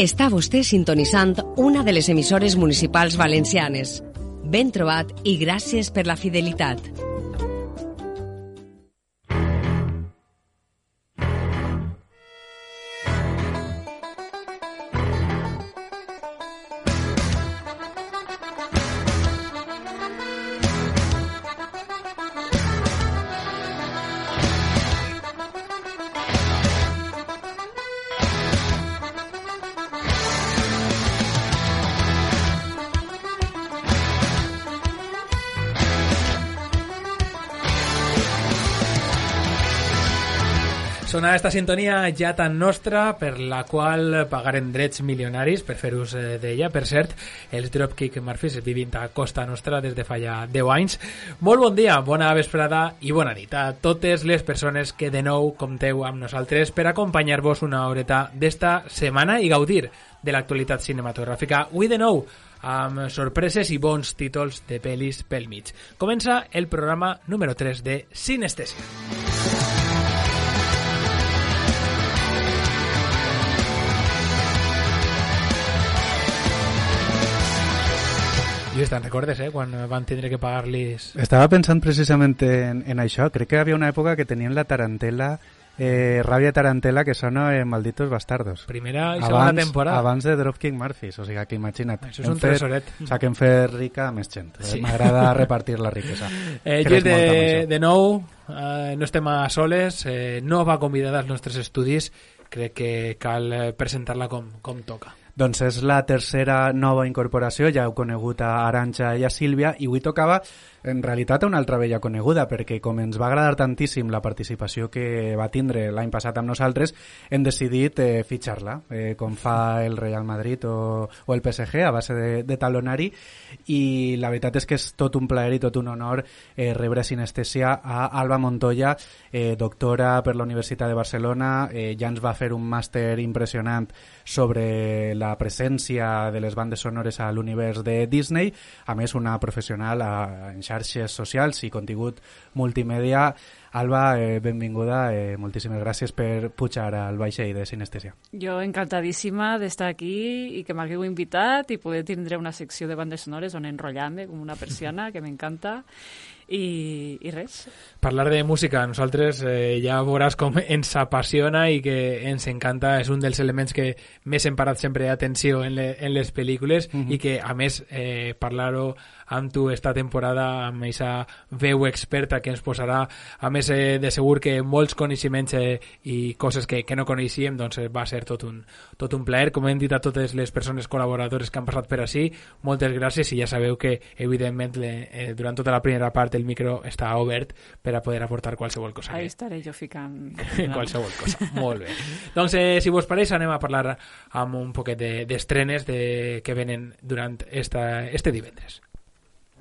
Està vostè sintonitzant una de les emissores municipals valencianes. Ben trobat i gràcies per la fidelitat. Sona esta sintonia ja tan nostra per la qual pagarem drets milionaris per fer ús eh, d'ella. Per cert, els Dropkick Murphys vivint a costa nostra des de fa ja 10 anys. Molt bon dia, bona vesprada i bona nit a totes les persones que de nou compteu amb nosaltres per acompanyar-vos una horeta d'esta setmana i gaudir de l'actualitat cinematogràfica. Avui de nou amb sorpreses i bons títols de pel·lis pel mig. Comença el programa número 3 de Sinestesia. Lluís, te'n recordes, eh? Quan van tindre que pagar-los... Estava pensant precisament en, en això. Crec que hi havia una època que tenien la tarantela, eh, ràbia tarantela, que sona en Malditos Bastardos. Primera i segona abans, temporada. Abans de Dropkick Murphys, o sigui que imagina't. Això és un fet- tresoret. O sigui que hem fet rica a més gent. Sí. Sí. M'agrada repartir la riquesa. Eh, Lluís, de, de nou, eh, no estem a soles, eh, no va convidada als nostres estudis, crec que cal eh, presentar-la com, com toca. Doncs és la tercera nova incorporació, ja heu conegut a Arantxa i a Sílvia, i avui tocava en realitat una altra vella coneguda, perquè com ens va agradar tantíssim la participació que va tindre l'any passat amb nosaltres, hem decidit eh, fitxar-la, eh, com fa el Real Madrid o, o el PSG, a base de, de talonari, i la veritat és que és tot un plaer i tot un honor eh, rebre sinestèsia a Alba Montoya, eh, doctora per la Universitat de Barcelona, eh, ja ens va fer un màster impressionant sobre la presència de les bandes sonores a l'univers de Disney, a més una professional a, en xarxes socials i contingut multimèdia. Alba, eh, benvinguda, eh, moltíssimes gràcies per pujar al vaixell de Sinestesia. Jo encantadíssima d'estar aquí i que m'hagueu invitat i poder tindre una secció de bandes sonores on enrotllar-me com una persiana, que m'encanta. I, I res. Parlar de música, a nosaltres eh, ja veuràs com ens apassiona i que ens encanta, és un dels elements que més hem parat sempre atenció en, le, en les pel·lícules Mhm. i que, a més, eh, parlar-ho amb tu esta temporada, amb aquesta veu experta que ens posarà, a més eh, de segur que molts coneixements eh, i coses que, que no coneixíem, doncs eh, va ser tot un, tot un plaer. Com hem dit a totes les persones col·laboradores que han passat per així, moltes gràcies i ja sabeu que, evidentment, le, eh, durant tota la primera part el micro està obert per a poder aportar qualsevol cosa. Ahí estaré jo ficant. qualsevol cosa. Molt bé. doncs, eh, si vos pareix, anem a parlar amb un poquet de- d'estrenes de, que venen durant esta, este divendres.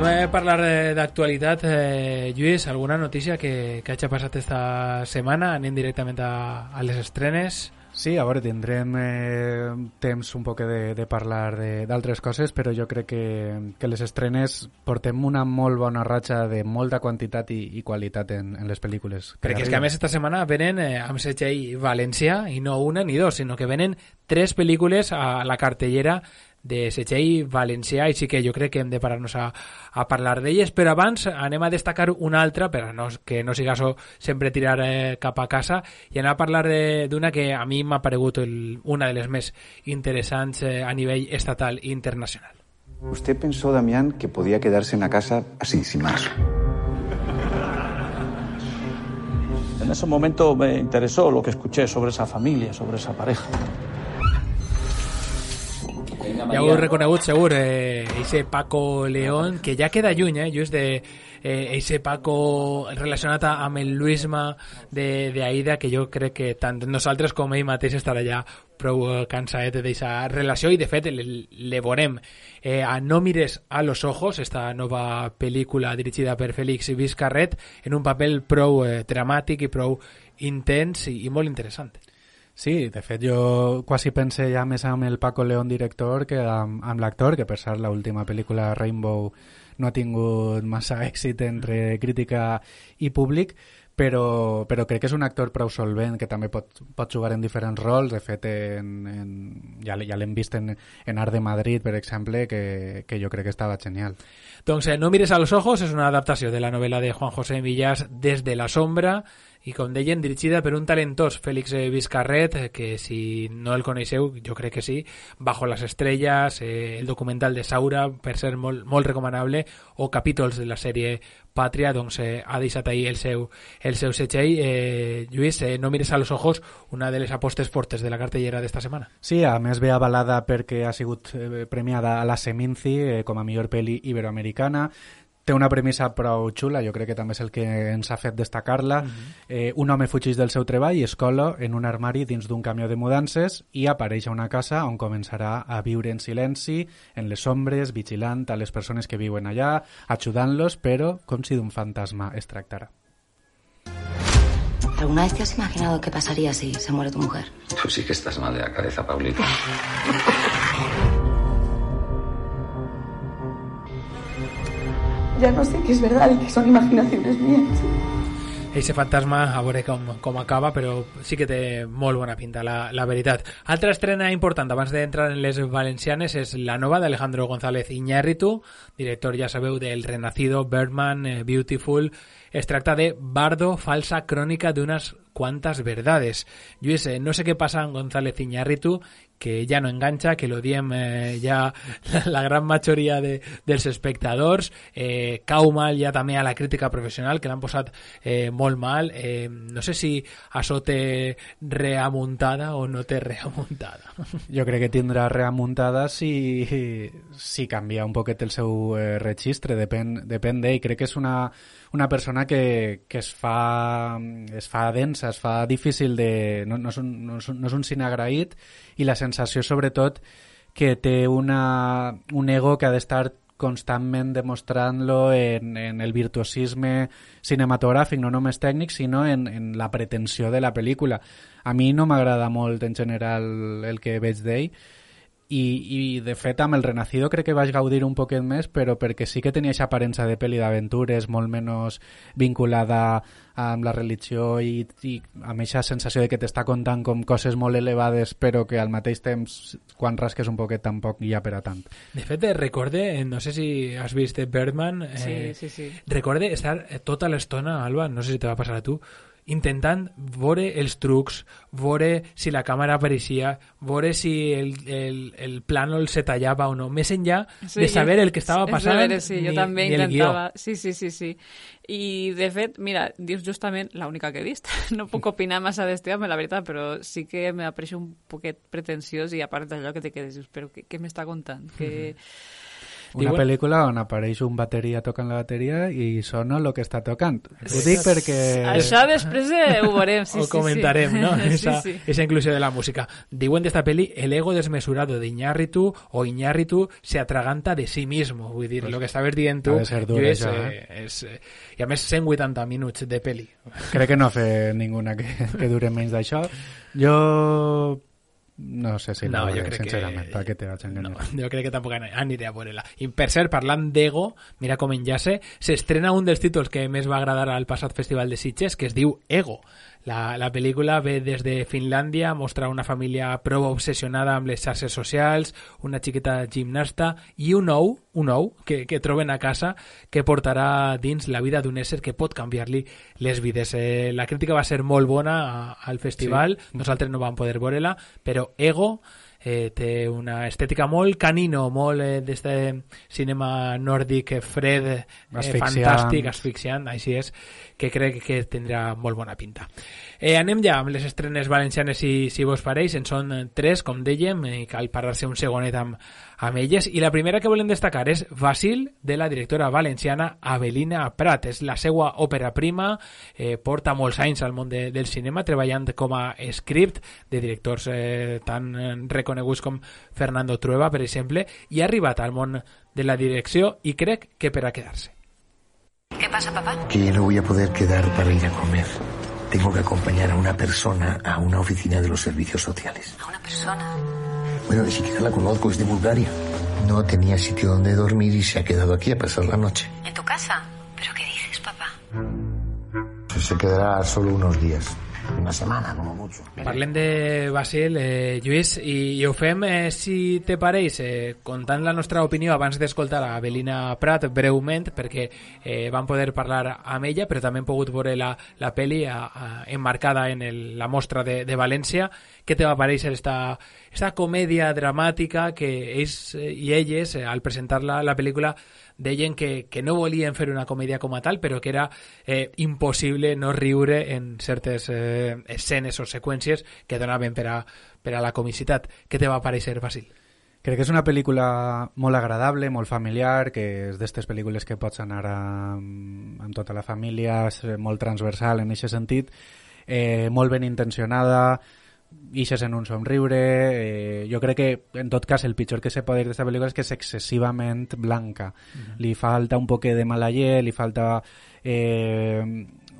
Volíem eh, parlar eh, d'actualitat. Eh, Lluís, alguna notícia que, que hagi passat esta setmana? Anem directament a, a les estrenes. Sí, a veure, tindrem eh, temps un poc de, de parlar de- d'altres coses, però jo crec que, que les estrenes portem una molt bona ratxa de molta quantitat i, i qualitat en, en les pel·lícules. que Perquè és que a més esta setmana venen eh, amb segell València i no una ni dos, sinó que venen tres pel·lícules a la cartellera de segell valencià i sí que jo crec que hem de parar-nos a, a parlar d'elles, però abans anem a destacar una altra per a no, que no siga so sempre tirar eh, cap a casa i anem a parlar de- d'una que a mi m'ha paregut el, una de les més interessants eh, a nivell estatal i internacional. Usted pensó, Damián, que podía quedarse en la casa así, sin más. En ese momento me interesó lo que escuché sobre esa familia, sobre esa pareja. Ja ho reconegut segur, eh, ese Paco León, que ja queda lluny, eh, just de eh, ese Paco relacionat amb el Luisma de, de Aida, que jo crec que tant nosaltres com ell mateix estarà ja prou eh, cansat d'aquesta relació i de fet le, le veurem eh, a No mires a los ojos, esta nova pel·lícula dirigida per Félix Vizcarret en un paper prou eh, dramàtic i prou intens i, i molt interessant. Sí, de fet jo quasi pense ja més amb el Paco León director que amb, amb l'actor, que per cert l'última pel·lícula Rainbow no ha tingut massa èxit entre crítica i públic, però, però crec que és un actor prou solvent que també pot, pot jugar en diferents rols. De fet en, en, ja, ja l'hem vist en, en Art de Madrid per exemple que, que jo crec que estava genial eh, No mires a los ojos és una adaptació de la novel·la de Juan José Millás Des de la sombra i com deien, dirigida per un talentós Félix Vizcarret, que si no el coneixeu, jo crec que sí, Bajo las estrellas, eh, el documental de Saura, per ser molt, molt recomanable, o capítols de la sèrie Pàtria, doncs eh, ha deixat el seu, el seu setxell. Eh, Lluís, eh, no mires a los ojos, una de les apostes fortes de la cartellera d'esta setmana. Sí, a més ve avalada perquè ha sigut eh, premiada a la Seminci eh, com a millor pel·li iberoamericana, té una premissa prou xula, jo crec que també és el que ens ha fet destacar-la. Uh -huh. eh, un home fugeix del seu treball i es cola en un armari dins d'un camió de mudances i apareix a una casa on començarà a viure en silenci, en les ombres, vigilant a les persones que viuen allà, ajudant-los, però com si d'un fantasma es tractara. ¿Alguna vez te has imaginado qué pasaría si se muere tu mujer? Tú sí que estás mal de la cabeza, Paulita. ya no sé qué es verdad y qué son imaginaciones mías. Ese fantasma, a veure com, com acaba, però sí que té molt bona pinta, la, la veritat. Altra estrena important, abans d'entrar en les valencianes, és la nova d'Alejandro González Iñárritu, director, ja sabeu, del Renacido, Birdman, eh, Beautiful. Es tracta de Bardo, falsa crònica d'unes quantes verdades. Lluís, eh, no sé què passa amb González Iñárritu, que ja no enganxa, que lo diem eh, ja la, la gran majoria de, dels espectadors, eh, cau mal ja també a la crítica professional, que l'han posat eh, molt mal. Eh, no sé si això té reamuntada o no té reamuntada. Jo crec que tindrà reamuntada si, si canvia un poquet el seu eh, registre, depèn, depèn d'ell. Crec que és una, una persona que, que es, fa, es fa densa, es fa difícil de... No, no, és, un, no, és, un, no agraït i la sensació, sobretot, que té una, un ego que ha d'estar constantment demostrant-lo en, en el virtuosisme cinematogràfic, no només tècnic, sinó en, en la pretensió de la pel·lícula. A mi no m'agrada molt en general el que veig d'ell, i, i de fet amb el Renacido crec que vaig gaudir un poquet més però perquè sí que tenia aquesta aparença de pel·li d'aventures molt menys vinculada amb la religió i, i amb aquesta sensació de que t'està contant com coses molt elevades però que al mateix temps quan rasques un poquet tampoc hi ha per a tant. De fet, recorde, no sé si has vist Birdman, eh, sí, sí, sí. recorde estar tota l'estona, Alba, no sé si te va passar a tu, intentant veure els trucs, veure si la càmera apareixia, veure si el, el, el plànol se tallava o no, més enllà sí, de saber el que estava passant veure, sí, jo ni, també ni intentava... Sí, sí, sí, sí. I, de fet, mira, dius justament l'única que he vist. No puc opinar massa d'este home, la veritat, però sí que m'apareix un poquet pretensiós i a part d'allò que te quedes, dius, però què, què m'està contant? Que... Mm -hmm. Una Diuen... pel·lícula on apareix un bateria tocant la bateria i sona el que està tocant. Ho dic perquè... Això després eh, ho veurem, sí, ho sí, comentarem, sí. no? Esa, sí, sí. esa inclusió de la música. Diuen d'esta pel·li el ego desmesurado de Iñárritu o Iñárritu se atraganta de sí mismo. Vull dir, pues, lo que estaves dient tu ser dur, és, això, eh? és, eh, i a més 180 minuts de pel·li. Crec que no ha fet ninguna que, que dure menys d'això. Jo no sé si no, la crec sincerament, que... per què te vaig enganyar? No, jo crec que tampoc aniré a veure-la. I per cert, parlant d'Ego, mira com enllace, s'estrena un dels títols que més va agradar al passat Festival de Sitges, que es diu Ego. La, la pel·lícula ve des de Finlàndia, mostra una família prou obsessionada amb les xarxes socials, una xiqueta gimnasta i un ou, un ou que, que troben a casa que portarà dins la vida d'un ésser que pot canviar-li les vides. Eh, la crítica va ser molt bona a, al festival, sí. nosaltres no vam poder veure-la, però Ego eh, té una estètica molt canino, molt eh, d'este cinema nòrdic eh, fred, eh, Asfixiant. fantàstic, asfixiant, així és, que crec que tindrà molt bona pinta. Eh, anem ja amb les estrenes valencianes, si, si vos pareix. En són eh, tres, com dèiem, i cal parar-se un segonet amb, amb elles. I la primera que volem destacar és Basil, de la directora valenciana Avelina Prat. És la seva òpera prima, eh, porta molts anys al món de, del cinema, treballant com a script de directors eh, tan eh, reconeguts com Fernando Trueba, per exemple, i ha arribat al món de la direcció i crec que per a quedar-se. ¿Qué pasa, papá? Que no voy a poder quedar para ir a comer. Tengo que acompañar a una persona a una oficina de los servicios sociales. ¿A una persona? Bueno, ni siquiera la conozco, es de Bulgaria. No tenía sitio donde dormir y se ha quedado aquí a pasar la noche. ¿En tu casa? ¿Pero qué dices, papá? Se quedará solo unos días. Una setmana, com a mucho. Parlem de Basil, eh, Lluís, i, i ho fem, eh, si te pareix, eh, contant la nostra opinió abans d'escoltar a Belina Prat breument, perquè eh, vam poder parlar amb ella, però també hem pogut veure la, la pel·li a, a, enmarcada en el, la mostra de, de València. Què te va parèixer esta, esta comèdia dramàtica que ells eh, i elles, eh, al presentar la, la pel·lícula, deien que, que no volien fer una comèdia com a tal, però que era eh, impossible no riure en certes eh, escenes o seqüències que donaven per a, per a la comicitat. Què te va parèixer, Basil? Crec que és una pel·lícula molt agradable, molt familiar, que és d'aquestes pel·lícules que pots anar a, amb tota la família, és molt transversal en aquest sentit, eh, molt ben intencionada, ixes en un somriure eh, jo crec que en tot cas el pitjor que se pot dir d'aquesta pel·lícula és que és excessivament blanca uh -huh. li falta un poc de malaller li falta eh,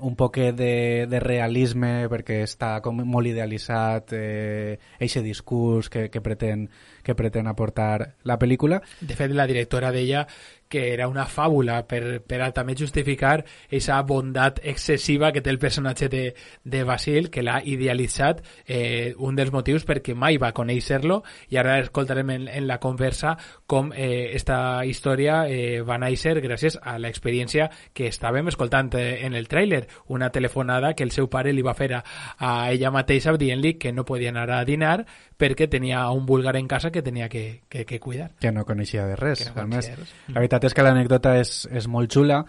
un poc de, de realisme perquè està com molt idealitzat eh, eixe discurs que, que, pretén, que pretén aportar la pel·lícula. De fet, la directora deia que era una fàbula per, per a també justificar aquesta bondat excessiva que té el personatge de, de Basil, que l'ha idealitzat, eh, un dels motius perquè mai va conèixer-lo, i ara escoltarem en, en la conversa com eh, esta història eh, va néixer gràcies a l'experiència que estàvem escoltant eh, en el tràiler, una telefonada que el seu pare li va fer a, a ella mateixa dient-li que no podia anar a dinar perquè tenia un búlgar en casa que tenia que, que, que cuidar. Que no coneixia de res. Que no a més, coneixia de res. la veritat és que l'anècdota és, és molt xula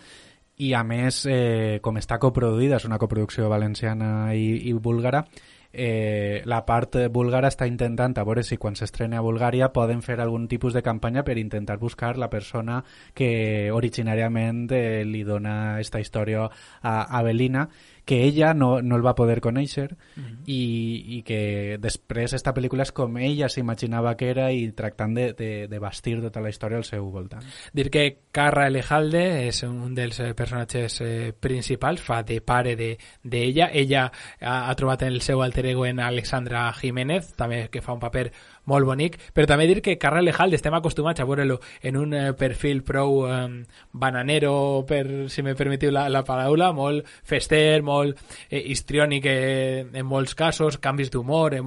i a més, eh, com està coproduïda, és una coproducció valenciana i, i búlgara, eh, la part búlgara està intentant a veure si quan s'estrena a Bulgària poden fer algun tipus de campanya per intentar buscar la persona que originàriament eh, li dona esta història a Avelina que ella no, no el va poder conèixer uh -huh. i, i que després esta pel·lícula és com ella s'imaginava que era i tractant de, de, de bastir tota la història al seu voltant. Dir que Carra Elejalde és un dels eh, personatges eh, principals, fa de pare d'ella. De, ella. ella ha, ha trobat el seu alter ego en Alexandra Jiménez, també que fa un paper molt bonic, però també dir que Carra Lejalde estem acostumats a veure-lo en un eh, perfil prou eh, bananero, per, si me permetiu la, la paraula, molt fester, molt eh, histriònic eh, en molts casos, canvis d'humor, eh,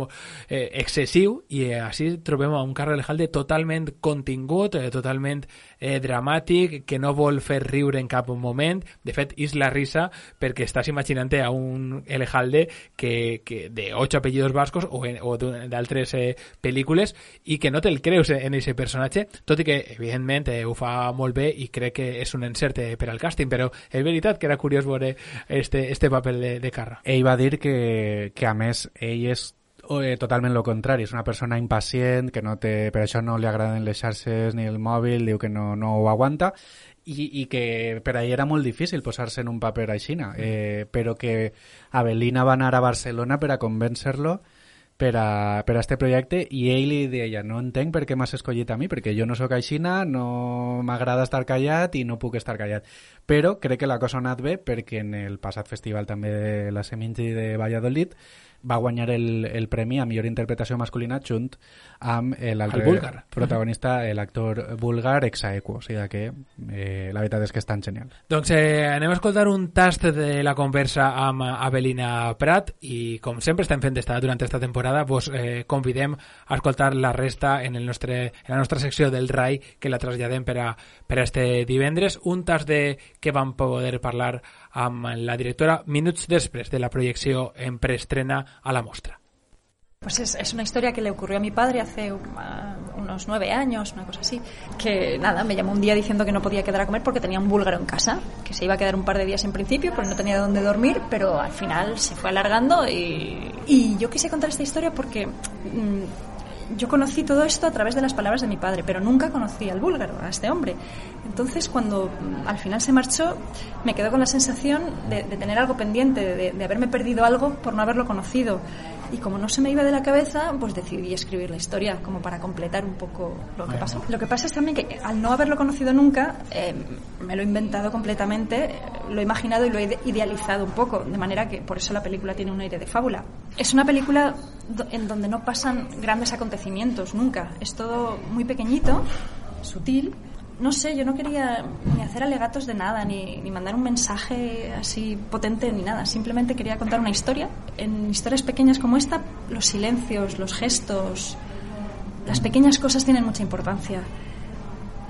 eh, excessiu, i eh, així trobem a un Carra Lejalde totalment contingut, eh, totalment eh, dramàtic, que no vol fer riure en cap moment, de fet, és la risa perquè estàs imaginant a un Elejalde que, que de ocho apellidos vascos o, en, o d'altres eh, pel·lícules i que no te'l creus en aquest personatge, tot i que, evidentment, eh, ho fa molt bé i crec que és un encert eh, per al càsting, però és veritat que era curiós veure este, este paper de, de Carra. Ell va dir que, que a més, ell és eh, totalment lo contrari, és una persona impacient, que no té, per això no li agraden les xarxes ni el mòbil, diu que no, no ho aguanta, i, i que per ahir era molt difícil posar-se en un paper així, eh, però que Avelina va anar a Barcelona per a convèncer-lo per a, per a este projecte i ell li deia, no entenc per què m'has escollit a mi, perquè jo no sóc aixina, no m'agrada estar callat i no puc estar callat. Però crec que la cosa ha anat bé perquè en el passat festival també de la Seminci de Valladolid va guanyar el, el premi a millor interpretació masculina junt amb l'altre búlgar. protagonista, l'actor búlgar Exaequo, o sigui que eh, la veritat és que estan genial. Doncs eh, anem a escoltar un tast de la conversa amb Avelina Prat i com sempre estem fent esta, durant aquesta temporada vos eh, convidem a escoltar la resta en, el nostre, en la nostra secció del RAI que la traslladem per a, per a este divendres un tast de què vam poder parlar amb la directora minuts després de la projecció en preestrena a la mostra. Pues es, es, una historia que le ocurrió a mi padre hace uh, unos nueve años, una cosa así. Que nada, me llamó un día diciendo que no podía quedar a comer porque tenía un búlgaro en casa, que se iba a quedar un par de días en principio, porque no tenía dónde dormir, pero al final se fue alargando y, y yo quise contar esta historia porque mmm, yo conocí todo esto a través de las palabras de mi padre, pero nunca conocí al búlgaro, a este hombre. Entonces, cuando mm, al final se marchó, me quedó con la sensación de, de tener algo pendiente, de, de haberme perdido algo por no haberlo conocido. Y como no se me iba de la cabeza, pues decidí escribir la historia como para completar un poco lo que pasó. Lo que pasa es también que al no haberlo conocido nunca, eh, me lo he inventado completamente, lo he imaginado y lo he idealizado un poco, de manera que por eso la película tiene un aire de fábula. Es una película en donde no pasan grandes acontecimientos nunca, es todo muy pequeñito, sutil, no sé, yo no quería ni hacer alegatos de nada, ni, ni, mandar un mensaje así potente, ni nada. Simplemente quería contar una historia. En historias pequeñas como esta, los silencios, los gestos, las pequeñas cosas tienen mucha importancia.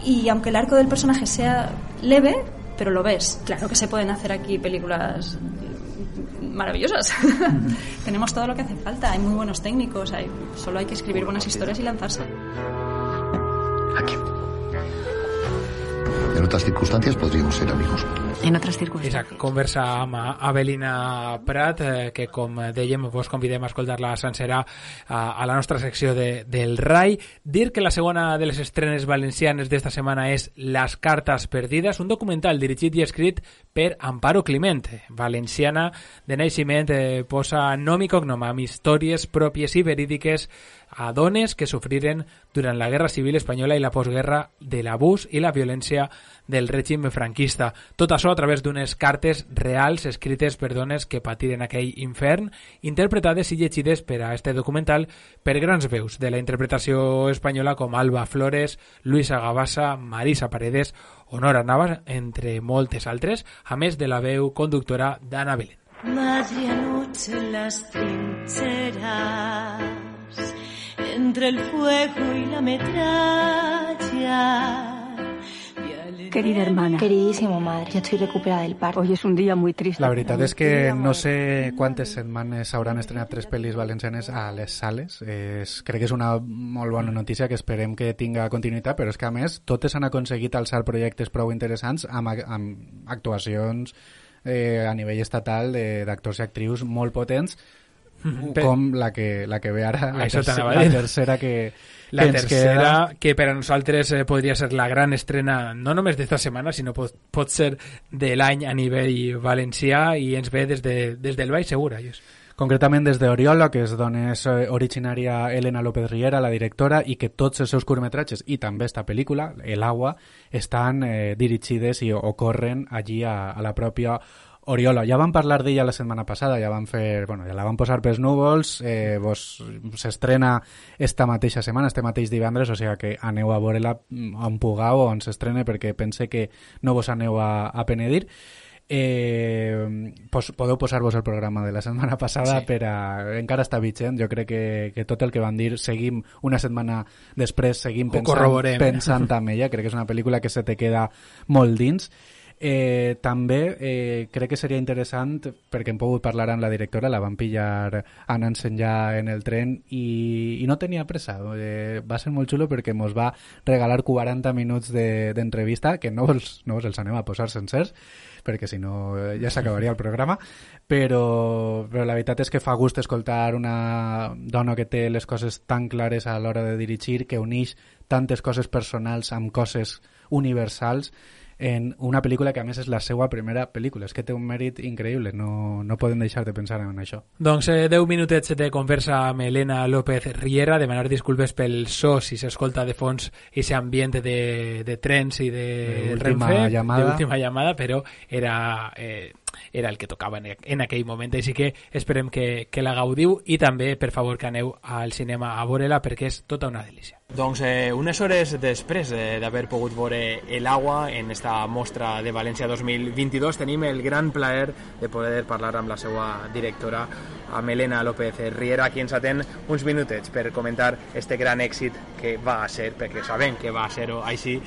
Y aunque el arco del personaje sea leve, pero lo ves. Claro que se pueden hacer aquí películas maravillosas. Tenemos todo lo que hace falta. Hay muy buenos técnicos. Hay, solo hay que escribir buenas historias y lanzarse. Aquí. En otras circunstancias podríamos ser amigos. En otras circunstàncies. Esa conversa amb Avelina Prat, eh, que com dèiem vos convidem a escoltar-la sencera a, a la nostra secció de, del RAI. Dir que la segona de les estrenes valencianes d'esta setmana és Las cartas perdidas, un documental dirigit i escrit per Amparo Climent, valenciana de naixement, eh, posa nom i cognom amb històries pròpies i verídiques a dones que sofriren durant la Guerra Civil Espanyola i la postguerra de l'abús i la violència del règim franquista. Tot això a través d'unes cartes reals escrites per dones que patiren aquell infern, interpretades i llegides per a este documental per grans veus de la interpretació espanyola com Alba Flores, Luisa Gavassa, Marisa Paredes o Nora Navas, entre moltes altres, a més de la veu conductora d'Anna Belén. Madre anoche en las trincheras entre el fuego y la metralla. Querida hermana. Queridísimo madre, ya estoy recuperada del parto. Hoy es un día muy triste. La veritat és que no sé quantes setmanes hauran estrenat tres pel·lis valencianes a les sales. És, crec que és una molt bona notícia que esperem que tinga continuïtat, però és que a més totes han aconseguit alçar projectes prou interessants amb, amb actuacions eh, a nivell estatal d'actors i actrius molt potents com la que, la que ve ara, la, tercera, la tercera que, la que tercera, queda... que per a nosaltres eh, podria ser la gran estrena, no només d'esta setmana, sinó pot, pot ser de l'any a nivell valencià i ens ve des, de, des del Baix Segur, Ayos. Concretament des d'Oriola, que és d'on és originària Elena López Riera, la directora, i que tots els seus curtmetratges, i també esta pel·lícula, El agua, estan eh, dirigides i ocorren allí a, a la pròpia Oriola, ja vam parlar d'ella la setmana passada, ja vam fer, bueno, ja la vam posar pels núvols, eh, vos s'estrena esta mateixa setmana, este mateix divendres, o sigui que aneu a veure-la on pugueu o on s'estrene perquè pense que no vos aneu a, a penedir. Eh, pos, podeu posar-vos el programa de la setmana passada sí. per a... encara està vigent, jo crec que, que tot el que van dir seguim una setmana després seguim pensant, pensant amb ella, crec que és una pel·lícula que se te queda molt dins Eh, també eh, crec que seria interessant, perquè hem pogut parlar amb la directora, la van pillar anant-se'n ja en el tren i, i no tenia pressa. Eh, va ser molt xulo perquè ens va regalar 40 minuts d'entrevista, de, que no els, no els anem a posar sencers, perquè si no ja s'acabaria el programa, però, però la veritat és que fa gust escoltar una dona que té les coses tan clares a l'hora de dirigir, que uneix tantes coses personals amb coses universals en una pel·lícula que a més és la seva primera pel·lícula. És que té un mèrit increïble, no, no podem deixar de pensar en això. Doncs eh, 10 minutets de conversa amb Elena López Riera, demanar disculpes pel so si s'escolta de fons aquest ambient de, de trens i de, de Renfe, llamada. de última llamada, però era... Eh, era el que tocava en, en aquell moment, així que esperem que, que la gaudiu i també, per favor, que aneu al cinema a veure-la perquè és tota una delícia. Doncs eh, unes hores després eh, d'haver pogut veure El Agua en esta mostra de València 2022 tenim el gran plaer de poder parlar amb la seva directora, amb Elena López Riera, qui ens atén uns minutets per comentar este gran èxit que va a ser, perquè sabem que va a ser així,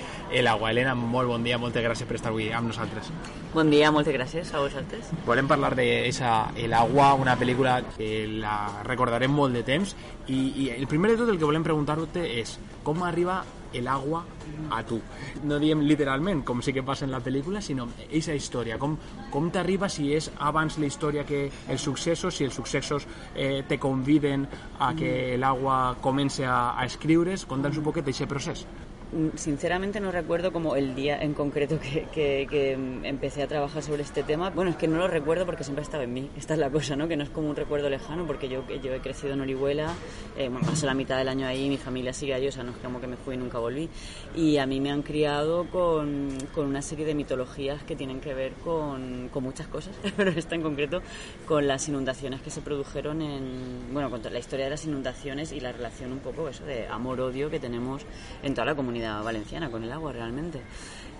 l'Agua. Helena, molt bon dia, moltes gràcies per estar avui amb nosaltres. Bon dia, moltes gràcies a vosaltres. Volem parlar de esa El Agua, una pel·lícula que la recordarem molt de temps i, i el primer de tot el que volem preguntar-te és com arriba el agua a tu. No diem literalment, com sí que passa en la pel·lícula, sinó aquesta història. Com, com t'arriba si és abans la història que els successos, si els successos eh, te conviden a que l'agua comence a, a escriure's, conta'ns un poquet d'aquest procés. Mm, sinceramente no recuerdo como el día en concreto que, que, empecé a trabajar sobre este tema. Bueno, es que no lo recuerdo porque siempre ha estado en mí. Esta es la cosa, ¿no? Que no es como un recuerdo lejano porque yo, yo he crecido en Orihuela, eh, bueno, pasé la mitad del año ahí, mi familia sigue ahí, o sea, no es como que me fui y nunca volví. Y a mí me han criado con, una serie de mitologías que tienen que ver con, con muchas cosas, pero esta en concreto con las inundaciones que se produjeron en, bueno, con la historia de las inundaciones y la relación un poco eso de amor-odio que tenemos en toda la comunidad valenciana con el agua realmente.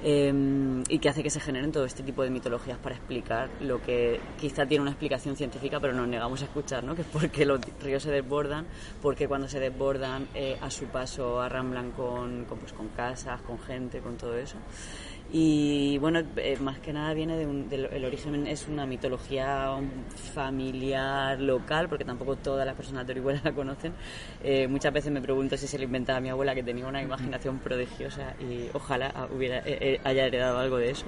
Em, y que hace que se generen todo este tipo de mitologías para explicar lo que quizá tiene una explicación científica, pero nos negamos a escuchar, ¿no? que es porque los ríos se desbordan, porque cuando se desbordan eh, a su paso arramblan con, pues, con casas, con gente, con todo eso. Y bueno, eh, más que nada viene de un, el origen es una mitología familiar local, porque tampoco todas las personas de Orihuela la conocen. Eh, muchas veces me pregunto si se lo inventaba mi abuela, que tenía una imaginación prodigiosa y ojalá hubiera, eh, haya heredado algo de eso.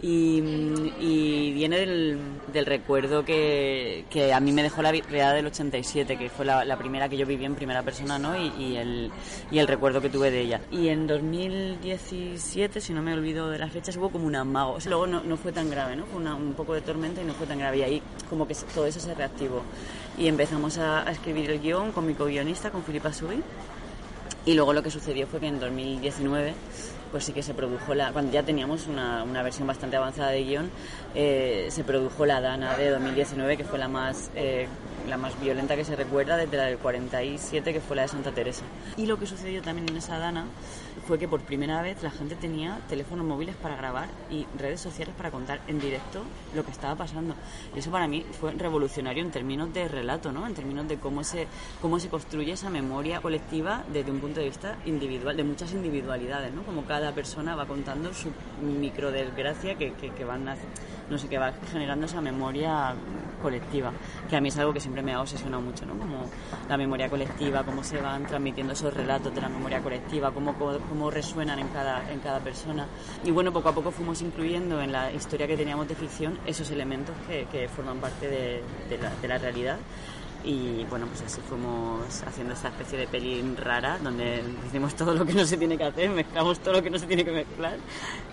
Y, viene del, del recuerdo que, que, a mí me dejó la realidad del 87, que fue la, primera que yo viví en primera persona, ¿no? Y, y, el, y el recuerdo que tuve de ella. Y en 2017, si no me olvido de las fechas, hubo como un amago. luego no, no, fue tan grave, ¿no? Fue un poco de tormenta y no fue tan grave. Y ahí como que todo eso se reactivó. Y empezamos a, a escribir el guion con mi co-guionista, con Filipa Subi. Y luego lo que sucedió fue que en 2019 pues sí que se produjo la, cuando ya teníamos una, una versión bastante avanzada de guion, eh, se produjo la Dana de 2019, que fue la más, eh, la más violenta que se recuerda desde la del 47, que fue la de Santa Teresa. Y lo que sucedió también en esa Dana fue que por primera vez la gente tenía teléfonos móviles para grabar y redes sociales para contar en directo lo que estaba pasando. Y eso para mí fue revolucionario en términos de relato, ¿no? En términos de cómo se, cómo se construye esa memoria colectiva desde un punto de vista individual, de muchas individualidades, ¿no? Como cada persona va contando su micro desgracia que, que, que van a no sé, qué va generando esa memoria colectiva, que a mí es algo que siempre me ha obsesionado mucho, ¿no? Como la memoria colectiva, cómo se van transmitiendo esos relatos de la memoria colectiva, cómo, cómo resuenan en cada, en cada persona. Y bueno, poco a poco fuimos incluyendo en la historia que teníamos de ficción esos elementos que, que forman parte de, de, la, de la realidad y bueno, pues así fuimos haciendo esta especie de peli rara donde hicimos todo lo que no se tiene que hacer, mezclamos todo lo que no se tiene que mezclar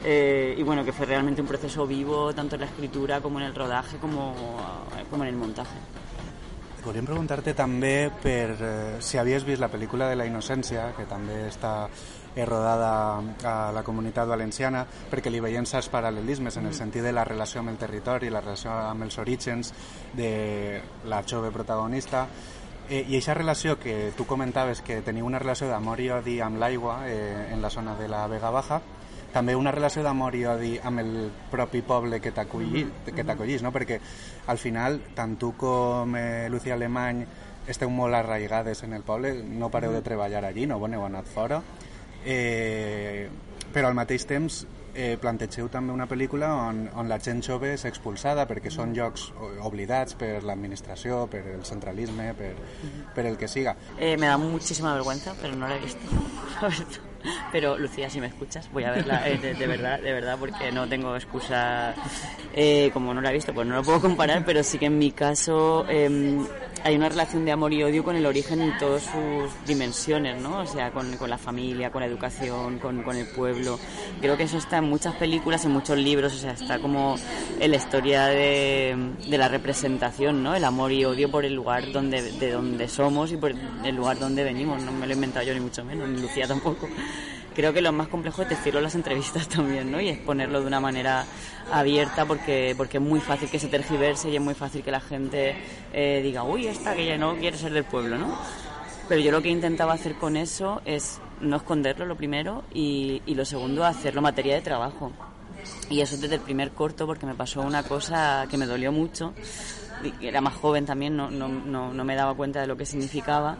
eh, y bueno, que fue realmente un proceso vivo tanto en la escritura como en el rodaje como, como en el montaje. Volíem preguntar-te també per eh, si havies vist la pel·lícula de la innocència, que també està eh, rodada a la comunitat valenciana, perquè li veiem certs paral·lelismes en el sentit de la relació amb el territori, la relació amb els orígens de la jove protagonista, Eh, I aquesta relació que tu comentaves que tenia una relació d'amor i odi amb l'aigua eh, en la zona de la Vega Baja, també una relació d'amor i odi amb el propi poble que t'acollís, no? perquè al final tant tu com eh, Lucía Alemany esteu molt arraigades en el poble, no pareu de treballar allí, no heu anat fora, eh, però al mateix temps eh, plantegeu també una pel·lícula on, on la gent jove és expulsada perquè són llocs oblidats per l'administració, per el centralisme, per, per el que siga. Eh, me da muchísima vergüenza, pero no la he visto. pero Lucía, si me escuchas, voy a verla eh, de, verdad, de verdad, porque no tengo excusa. Eh, como no la he visto, pues no lo puedo comparar, pero sí que en mi caso hay una relación de amor y odio con el origen en todas sus dimensiones, ¿no? O sea, con, con la familia, con la educación, con, con, el pueblo. Creo que eso está en muchas películas, en muchos libros, o sea, está como en la historia de, de la representación, ¿no? El amor y odio por el lugar donde, de donde somos y por el lugar donde venimos. No me lo he inventado yo ni mucho menos, ni Lucía tampoco creo que lo más complejo es decirlo en las entrevistas también, ¿no? Y exponerlo de una manera abierta porque, porque es muy fácil que se tergiverse y es muy fácil que la gente eh, diga, uy, esta que ya no quiere ser del pueblo, ¿no? Pero yo lo que intentaba hacer con eso es no esconderlo, lo primero, y, y lo segundo, hacerlo materia de trabajo. Y eso desde el primer corto, porque me pasó una cosa que me dolió mucho, era más joven también, no, no, no, no me daba cuenta de lo que significaba.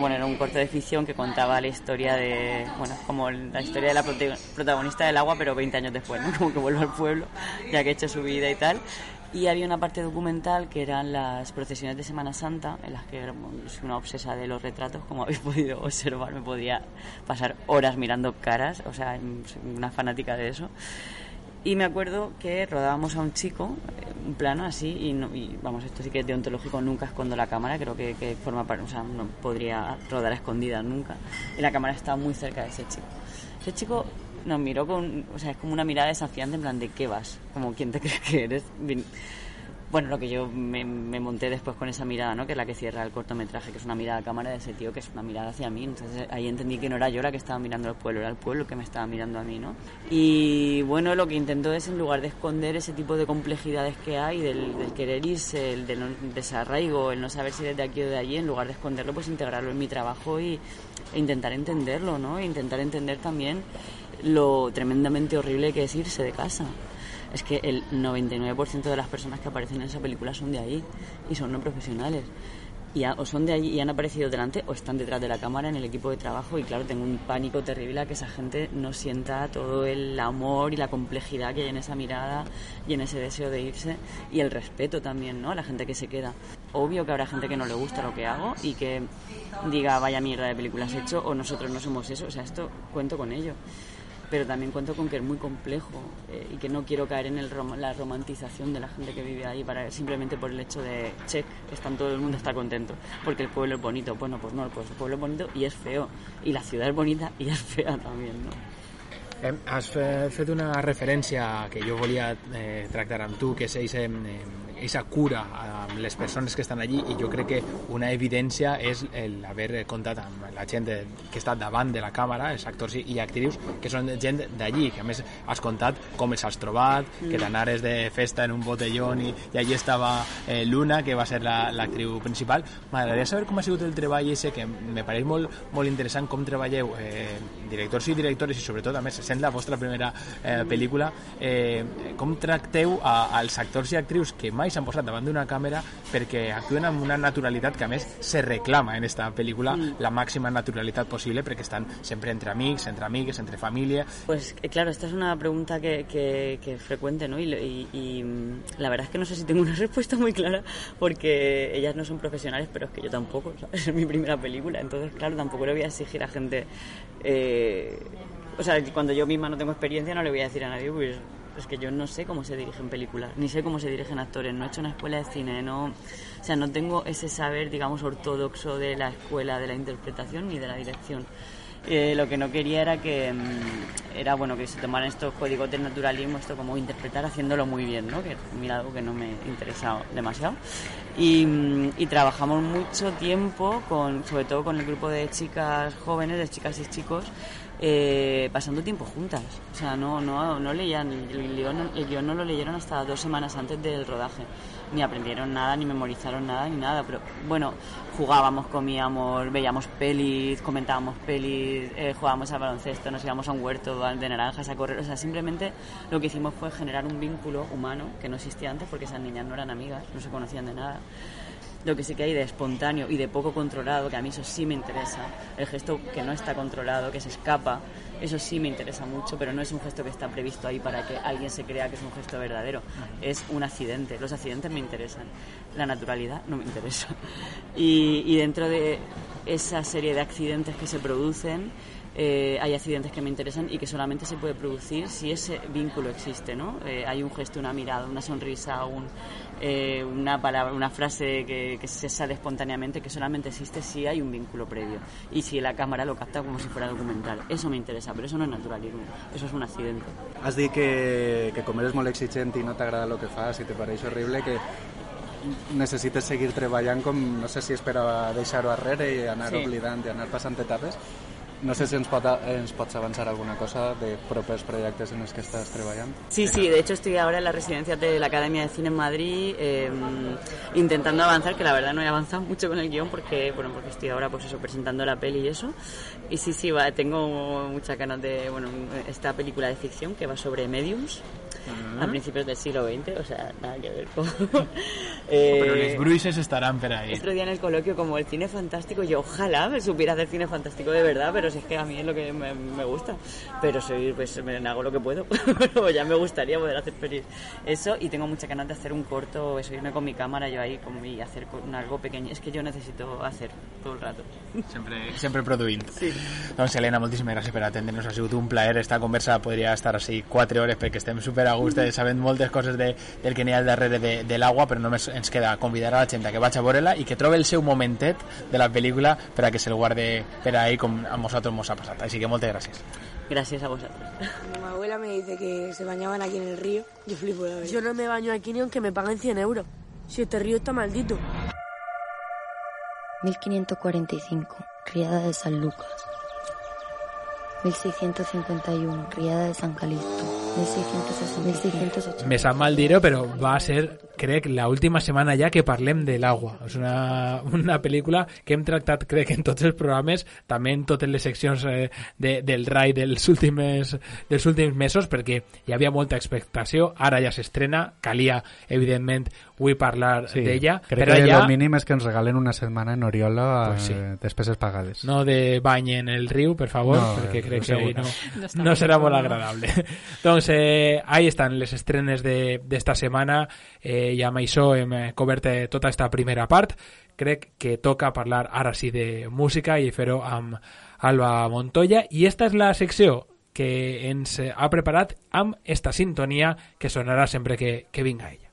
Bueno, era un corto de ficción que contaba la historia de, bueno, como la historia de la protagonista del agua, pero 20 años después, ¿no? Como que vuelve al pueblo, ya que ha hecho su vida y tal. Y había una parte documental que eran las procesiones de Semana Santa, en las que soy una obsesa de los retratos, como habéis podido observar, me podía pasar horas mirando caras, o sea, una fanática de eso. Y me acuerdo que rodábamos a un chico, eh, un plano así, y, y, vamos, esto sí que es deontológico, nunca escondo la cámara, creo que, que forma parte, o sea, no podría rodar a escondidas nunca. Y la cámara estaba muy cerca de ese chico. Ese chico nos miró con, o sea, es como una mirada desafiante en plan de ¿qué vas? Como ¿quién te crees que eres? Bueno, lo que yo me, monté después con esa mirada, ¿no? Que es la que cierra el cortometraje, que es una mirada a cámara de ese tío, que es una mirada hacia mí. Entonces ahí entendí que no era yo la que estaba mirando al pueblo, era el pueblo que me estaba mirando a mí, ¿no? Y bueno, lo que intento es, en lugar de esconder ese tipo de complejidades que hay, del, querer irse, el del desarraigo, el no saber si de aquí o de allí, en lugar de esconderlo, pues integrarlo en mi trabajo y, e intentar entenderlo, ¿no? E intentar entender también lo tremendamente horrible que es irse de casa. Es que el 99% de las personas que aparecen en esa película son de ahí y son no profesionales. Y o son de allí y han aparecido delante o están detrás de la cámara en el equipo de trabajo y claro, tengo un pánico terrible a que esa gente no sienta todo el amor y la complejidad que hay en esa mirada y en ese deseo de irse y el respeto también, ¿no? A la gente que se queda. Obvio que habrá gente que no le gusta lo que hago y que diga vaya mierda de películas hecho o nosotros no somos eso, o sea, esto cuento con ello pero también cuento con que es muy complejo eh, y que no quiero caer en el la romantización de la gente que vive ahí para simplemente por el hecho de check están todo el mundo está contento porque el pueblo es bonito. Bueno pues no pues el pueblo es bonito y es feo y la ciudad es bonita y es fea también no Eh, has fet una referència que jo volia eh, tractar amb tu, que és eixa, eixa cura amb les persones que estan allí i jo crec que una evidència és l'haver comptat amb la gent de, que està davant de la càmera, els actors i, i actrius, que són gent d'allí, que a més has contat com els has trobat, mm. que t'anares de festa en un botellón i, i allí estava eh, Luna, que va ser l'actriu la, principal. M'agradaria saber com ha sigut el treball ese, que me pareix molt, molt interessant com treballeu eh, directors i directores i sobretot a més sent la vostra primera eh, pel·lícula, eh, com tracteu a, als actors i actrius que mai s'han posat davant d'una càmera perquè actuen amb una naturalitat que a més se reclama en esta pel·lícula mm. la màxima naturalitat possible perquè estan sempre entre amics, entre amigues, entre família. Pues eh, claro, esta es una pregunta que, que, que es frecuente, ¿no? Y, y, y, la verdad es que no sé si tengo una respuesta muy clara porque ellas no son profesionales, pero es que yo tampoco, ¿sabes? es mi primera película, entonces claro, tampoco le voy a exigir a gente eh, o sea, cuando yo misma no tengo experiencia no le voy a decir a nadie, pues es que yo no sé cómo se dirigen películas, ni sé cómo se dirigen actores, no he hecho una escuela de cine, no, o sea, no tengo ese saber, digamos, ortodoxo de la escuela de la interpretación ni de la dirección. Eh, lo que no quería era que mm, era bueno que se tomaran estos códigos del naturalismo, esto como interpretar haciéndolo muy bien, ¿no? Que mira algo que no me interesa demasiado. Y, mm, y, trabajamos mucho tiempo con, sobre todo con el grupo de chicas jóvenes, de chicas y chicos, eh, pasando tiempo juntas. O sea, no, no, no leían, el no lo leyeron hasta dos semanas antes del rodaje. Ni aprendieron nada, ni memorizaron nada, ni nada. Pero bueno, jugábamos, comíamos, veíamos pelis, comentábamos pelis, eh, jugábamos al baloncesto, nos íbamos a un huerto de naranjas a correr. O sea, simplemente lo que hicimos fue generar un vínculo humano que no existía antes porque esas niñas no eran amigas, no se conocían de nada lo que sí que hay de espontáneo y de poco controlado, que a mí eso sí me interesa, el gesto que no está controlado, que se escapa, eso sí me interesa mucho, pero no es un gesto que está previsto ahí para que alguien se crea que es un gesto verdadero, es un accidente, los accidentes me interesan, la naturalidad no me interesa. Y, y dentro de esa serie de accidentes que se producen, eh, hay accidentes que me interesan y que solamente se puede producir si ese vínculo existe, ¿no? Eh, hay un gesto, una mirada, una sonrisa, un, eh, una palabra, una frase que, que, se sale espontáneamente que solamente existe si hay un vínculo previo y si la cámara lo capta como si fuera documental. Eso me interesa, pero eso no es naturalismo, eso es un accidente. Has dit que, que com eres molt exigent i no t'agrada el que fas i te pareix horrible, que necessites seguir treballant com, no sé si és per a deixar-ho arrere i anar sí. oblidant i anar passant etapes no sé si ens, pot, ens pots avanzar alguna cosa de propios proyectos en los que estás trabajando. Sí, sí, de hecho estoy ahora en la residencia de la Academia de Cine en Madrid eh, intentando avanzar, que la verdad no he avanzado mucho con el guion porque, bueno, porque estoy ahora pues eso, presentando la peli y eso. Y sí, sí, va, tengo muchas ganas de, bueno, esta película de ficción que va sobre mediums a principios del siglo XX, o sea, nada que ver con... Pero los bruises estarán por ahí. Otro día en el coloquio como el cine fantástico, yo ojalá me supiera hacer cine fantástico de verdad, pero si es que a mí es lo que me, me gusta. Pero soy, pues me hago lo que puedo, pero ya me gustaría poder hacer pelis. Eso, y tengo mucha ganas de hacer un corto, eso, irme con mi cámara yo ahí como, y hacer con algo pequeño. Es que yo necesito hacer todo el rato. Sempre, sempre produint. Sí. Doncs Helena, moltíssimes gràcies per atendre'ns. Ha sigut un plaer. Esta conversa podria estar així 4 hores perquè estem super a gust, mm. sabent moltes coses de, del que n'hi ha al darrere de, de l'aigua, però només ens queda convidar a la gent que vagi a veure-la i que trobi el seu momentet de la pel·lícula per a que se'l guarde per ahí com a nosaltres ens ha passat. Així que moltes gràcies. Gracias a vosotros. Mi abuela me dice que se bañaban aquí en el río. Yo flipo la verdad. Yo no me baño aquí ni aunque me paguen 100 euros. Si este río está maldito. 1545, Riada de San Lucas. 1651, Riada de San Calixto. 1660, Me sap mal dir-ho, però va ser, crec, la última setmana ja que parlem de l'aigua. És una, una pel·lícula que hem tractat, crec, en tots els programes, també en totes les seccions eh, de, del RAI dels últims, dels últims mesos, perquè hi havia molta expectació, ara ja s'estrena, calia, evidentment, vull parlar sí, d'ella. Crec però que ja... el mínim és que ens regalen una setmana en Oriola Pues sí. eh, despeses pagades. No de bany en el riu, per favor, No, perquè eh, crec que no, No no serà molt agradable. doncs eh, ahí estan les estrenes de- d'esta setmana eh, i amb això hem eh, cobert eh, tota esta primera part. Crec que toca parlar ara sí de música i fer-ho amb Alba Montoya i esta és la secció que ens eh, ha preparat amb esta sintonia que sonarà sempre que, que vinga ella.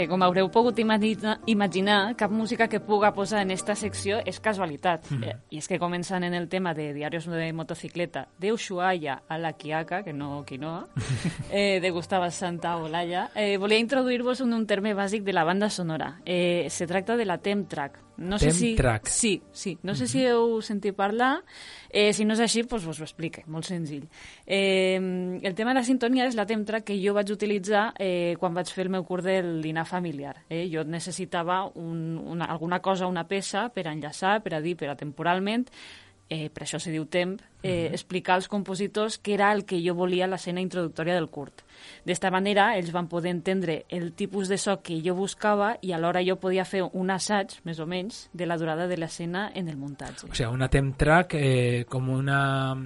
Bé, com haureu pogut imagina, imaginar, cap música que puga posar en esta secció és casualitat. Mhm. Eh, I és que començant en el tema de diarios de motocicleta de Ushuaia a la Quiaca, que no quinoa, eh, de Gustavo Santaolalla, eh, volia introduir-vos en un terme bàsic de la banda sonora. Eh, se tracta de la Temp Track. No sé si... Temp-track. Sí, sí. No sé si heu sentit parlar. Eh, si no és així, doncs vos ho explique. Molt senzill. Eh, el tema de la sintonia és la Temtra que jo vaig utilitzar eh, quan vaig fer el meu curs del familiar. Eh? Jo necessitava un, una, alguna cosa, una peça per enllaçar, per a dir, per a temporalment, eh, per això se diu temp, eh, Mhm. explicar als compositors què era el que jo volia a l'escena introductòria del curt. D'esta manera, ells van poder entendre el tipus de so que jo buscava i alhora jo podia fer un assaig, més o menys, de la durada de l'escena en el muntatge. O sea, una temp track eh, com una,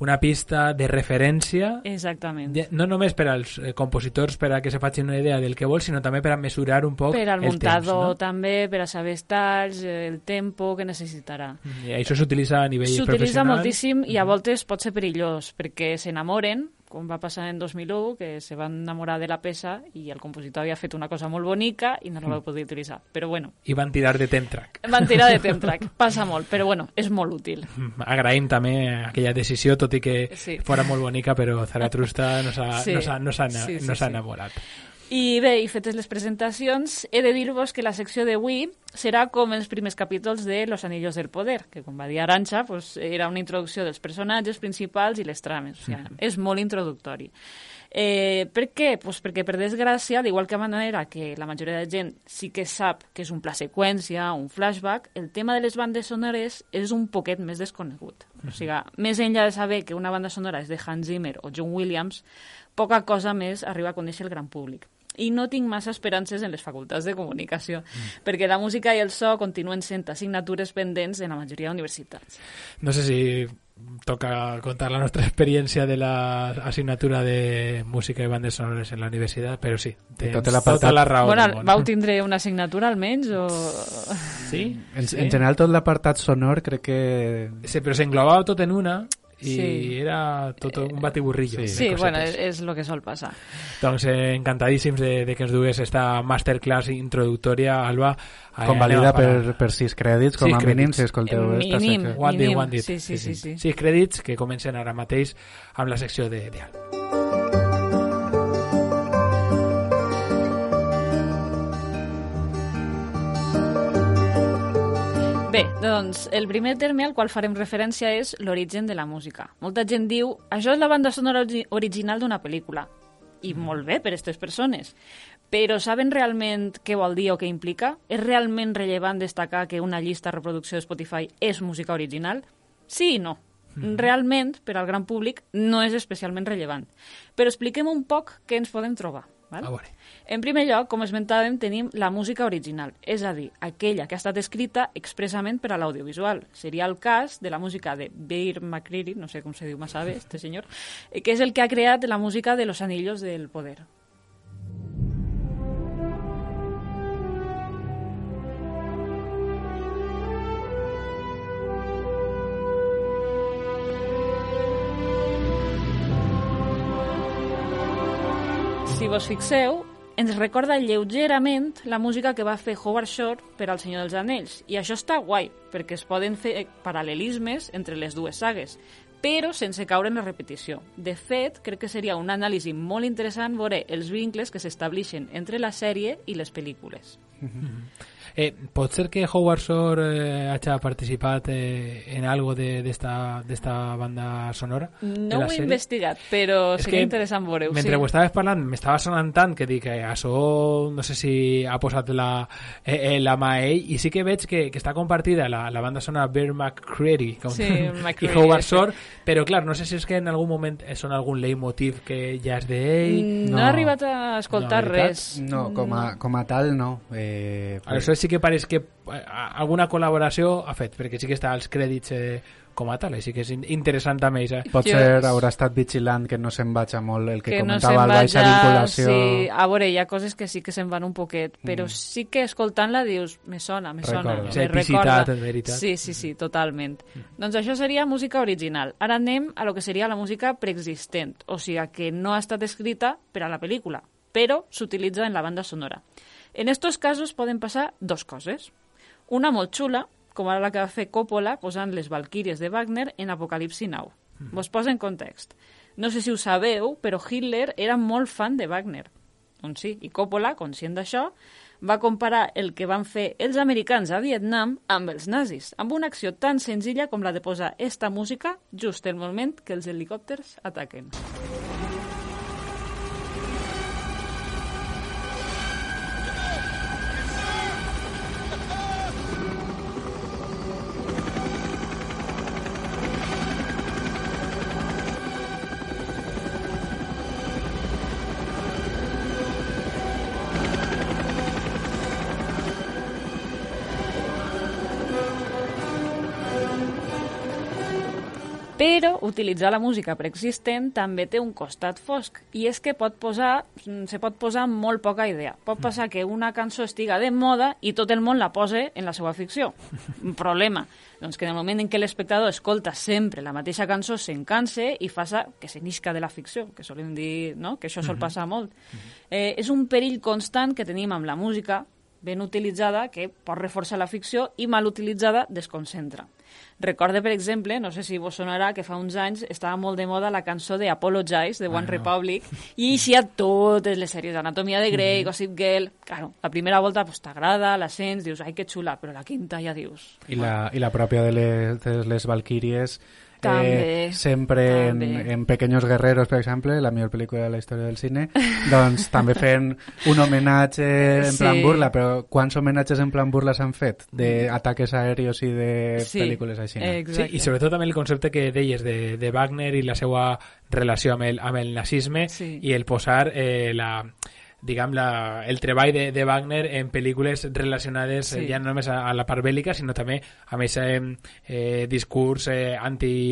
una pista de referència Exactament. de, no només per als eh, compositors per a que se facin una idea del que vol, sinó també per a mesurar un poc Per al el muntador temps, també, per a saber els talls, eh, el tempo que necessitarà. no? I això s'utilitza a nivell S'utilitza professional. moltíssim i a voltes pot ser perillós perquè s'enamoren, com va passar en 2001, que se van enamorar de la peça i el compositor havia fet una cosa molt bonica i no la va poder utilitzar. Però bueno, I van tirar de temp track. van tirar de temp-track. Passa molt, però bueno, és molt útil. Agraïm també aquella decisió, tot i que Sí. fora molt bonica, però Zaratrusta no s'ha Sí. no no Sí, sí, no sí. enamorat. I bé, i fetes les presentacions, he de dir-vos que la secció d'avui serà com els primers capítols de Los Anillos del Poder, que com va dir Aranxa, pues, era una introducció dels personatges principals i les trames. O sigui, és molt introductori. Eh, per què? Pues perquè, per desgràcia, d'igual que manera que la majoria de gent sí que sap que és un pla seqüència, un flashback, el tema de les bandes sonores és un poquet més desconegut. O sigui, més enllà de saber que una banda sonora és de Hans Zimmer o John Williams, poca cosa més arriba a conèixer el gran públic. I no tinc massa esperances en les facultats de comunicació, mm. perquè la música i el so continuen sent assignatures pendents en la majoria d'universitats. No sé si toca contar la nostra experiència de la assignatura de música i bandes sonores en la universitat, però sí, tens tot l'apartat- tota la raó. bueno, vau tindre una assignatura almenys o... Sí? En, sí. en general, tot l'apartat sonor crec que... Sí, però s'englobava tot en una i Sí. era tot un batiburrillo. de Sí, cosetes. bueno, és, és el que sol passar. Doncs eh, encantadíssims de, de que ens dugues esta masterclass introductòria, Alba. Eh, Convalida per, per sis crèdits, com Sis a mínim, si escolteu Eh, esta mínim. secció. One dit, Mínim. one dit. Sí, sí, sí, sí. Sis crèdits que comencen ara mateix amb la secció de, de Alba. Bé, doncs el primer terme al qual farem referència és l'origen de la música. Molta gent diu, això és la banda sonora origi- original d'una pel·lícula. I molt bé per a aquestes persones. Però saben realment què vol dir o què implica? És realment rellevant destacar que una llista de reproducció de Spotify és música original? Sí i no. Realment, per al gran públic, no és especialment rellevant. Però expliquem un poc què ens podem trobar. Val? A veure. En primer lloc, com esmentàvem, tenim la música original, és a dir, aquella que ha estat escrita expressament per a l'audiovisual. Seria el cas de la música de Beir McCreary, no sé com se diu massa bé, este senyor, eh, que és el que ha creat la música de Los Anillos del Poder. Vos fixeu, ens recorda lleugerament la música que va fer Howard Shore per al Senyor dels Anells. I això està guai, perquè es poden fer paral·lelismes entre les dues sagues, però sense caure en la repetició. De fet, crec que seria un anàlisi molt interessant veure els vincles que s'estableixen entre la sèrie i les pel·lícules. Eh, pot ser que Howard Shore eh, hagi participat eh, en algo de- d'esta de, esta banda sonora? de No ho he investigat, però És seria que interessant veure-ho. Mentre sí. ho estaves parlant, m'estava sonant tant que dic que això no sé si ha posat la, eh, eh, la mà a ell i sí que veig que, que està compartida la, la banda sonora Bear McCreary com, Sí, i McCreary, Howard sí. Shore, però clar, no sé si és que en algun moment són algun leitmotiv que ja és d'ell Mm, No, he arribat a escoltar No, res. No, com a, com a tal, no. Eh, Aleshores sí que pareix que eh, alguna col·laboració ha fet, perquè sí que està als crèdits eh, com a tal, així que és in- interessant també. Eh? Pot ser, haurà estat vigilant que no se'n vaig a molt el que, que no comentava el baixa vaja- vinculació. Sí, a veure, hi ha coses que sí que se'n van un poquet, però Mm. sí que escoltant-la dius, me sona, me sona. Recorda. me recorda. en veritat. Sí, sí, sí, totalment. Doncs això seria música original. Ara anem a lo que seria la música preexistent, o sigui, que no ha estat escrita per a la pel·lícula, però s'utilitza en la banda sonora. En estos casos poden passar dos coses. Una molt xula, com ara la que va fer Coppola posant les Valquíries de Wagner en Apocalipsi Now. Vos posa en context. No sé si ho sabeu, però Hitler era molt fan de Wagner. Doncs sí, i Coppola, conscient d'això, va comparar el que van fer els americans a Vietnam amb els nazis, amb una acció tan senzilla com la de posar esta música just el moment que els helicòpters ataquen. Però utilitzar la música preexistent també té un costat fosc, i és que pot posar, mm, se pot posar molt poca idea. Pot passar que una cançó estiga de moda i tot el món la pose en la seva ficció. Un problema, doncs que en el moment en què l'espectador escolta sempre la mateixa cançó se'n canse i faça que se nisca de la ficció, que solim dir no? que això sol Mhm. passar molt. Eh, és un perill constant que tenim amb la música ben utilitzada que pot reforçar la ficció i mal utilitzada desconcentra. Recorde, per exemple, no sé si vos sonarà, que fa uns anys estava molt de moda la cançó de Apologize, de One Ah, no. Republic, i així a totes les sèries, Anatomia de Grey, Mhm. Gossip Girl... Claro, la primera volta pues, t'agrada, la sents, dius, ai, que xula, però la quinta ja dius... I la, I la pròpia de les, de les Valkyries També, eh, sempre en, també. en Pequeños Guerreros, per exemple, la millor pel·lícula de la història del cine, doncs també fent un homenatge en Sí. plan burla, però quants homenatges en plan burla s'han fet? D'ataques aèreos i de Sí, pel·lícules així. no? Sí, i sobretot també el concepte que deies de, de Wagner i la seva relació amb el, amb el nazisme Sí. i el posar eh, la diguem, la, el treball de, de Wagner en pel·lícules relacionades Sí. eh, ja no només a, a la part bèl·lica, sinó també amb aquest eh, eh, discurs eh,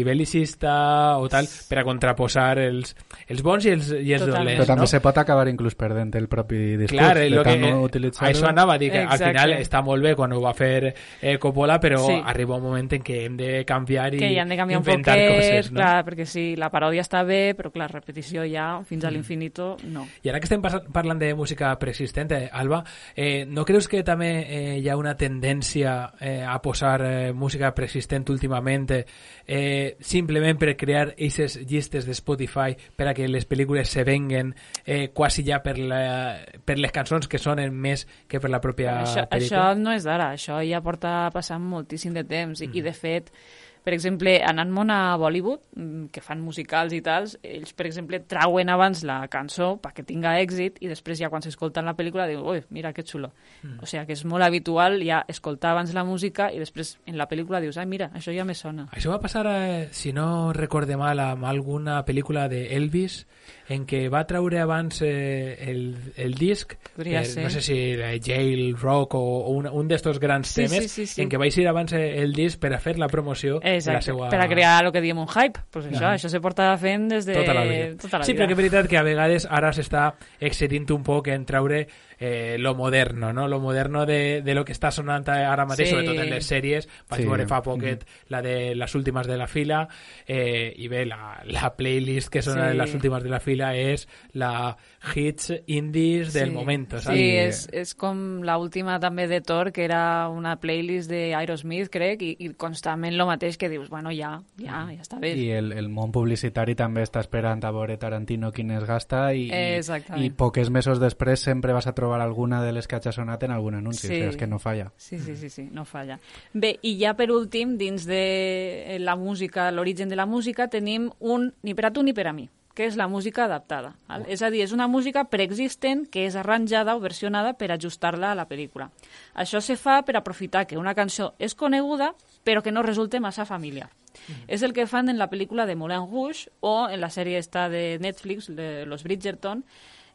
antibel·licista o tal, per a contraposar els, els bons i els, i els Però dolents. també no? se pot acabar inclús perdent el propi discurs. Clar, de lo que, no eh, utilitzar-ho. això anava a dir que al final està molt bé quan ho va fer eh, Coppola, però Sí. arriba un moment en què hem de canviar i que hi han de canviar un inventar poquet, coses, no? clar, perquè sí, la paròdia està bé, però clar, repetició ja fins a l'infinito, no. I ara que estem parlant parlant de música preexistent, eh, Alba, eh, no creus que també eh, hi ha una tendència eh, a posar eh, música preexistent últimament eh, simplement per crear aquestes llistes de Spotify per a que les pel·lícules se venguen eh, quasi ja per, la, per les cançons que sonen més que per la pròpia això, pel·lícula? Això no és d'ara, això ja porta passant moltíssim de temps i, Mm. i de fet per exemple, anant món a Bollywood, mm, que fan musicals i tals, ells, per exemple, trauen abans la cançó perquè tinga èxit i després ja quan s'escolten la pel·lícula diu, ui, mira que xulo. Mm. O sigui que és molt habitual ja escoltar abans la música i després en la pel·lícula dius, ai, mira, això ja me sona. Això va passar, eh, si no recorde mal, amb alguna pel·lícula de Elvis en què va treure abans eh, el, el disc, Podria ser. no sé si eh, Jail, Rock o, o un, un d'estos grans Sí, temes, sí, sí, sí. en què va eixir abans eh, el disc per a fer la promoció Exacte, per a crear el que diem un hype. Pues això, això se porta fent des de tota la vida. Tota la sí, vida. però que és veritat que a vegades ara s'està excedint un poc en treure eh, lo moderno, no? Lo moderno de, de lo que està sonant ara mateix, Sí. sobretot en les sèries. Vaig Sí. veure fa poquet la de les últimes de la fila eh, i bé, la, la playlist que sona Sí. les últimes de la fila és la hits indies del Sí. momento, Sí, saps? és, és com la última també de Thor, que era una playlist de Aerosmith, crec, i, i constantment lo mateix que dius, bueno, ja, ja, ja està bé. I el, el món publicitari també està esperant a veure Tarantino quin es gasta i, i, Exactament. i poques mesos després sempre vas a trobar alguna de les que hagi sonat en algun anunci, Sí. o sigui, és que no falla. Sí, sí, sí, sí, no falla. Bé, i ja per últim, dins de la música, l'origen de la música, tenim un ni per a tu ni per a mi que és la música adaptada. Val? És a dir, és una música preexistent que és arranjada o versionada per ajustar-la a la pel·lícula. Això se fa per aprofitar que una cançó és coneguda però que no resulte massa familiar. És el que fan en la pel·lícula de Moulin Rouge o en la sèrie esta de Netflix, de Los Bridgerton,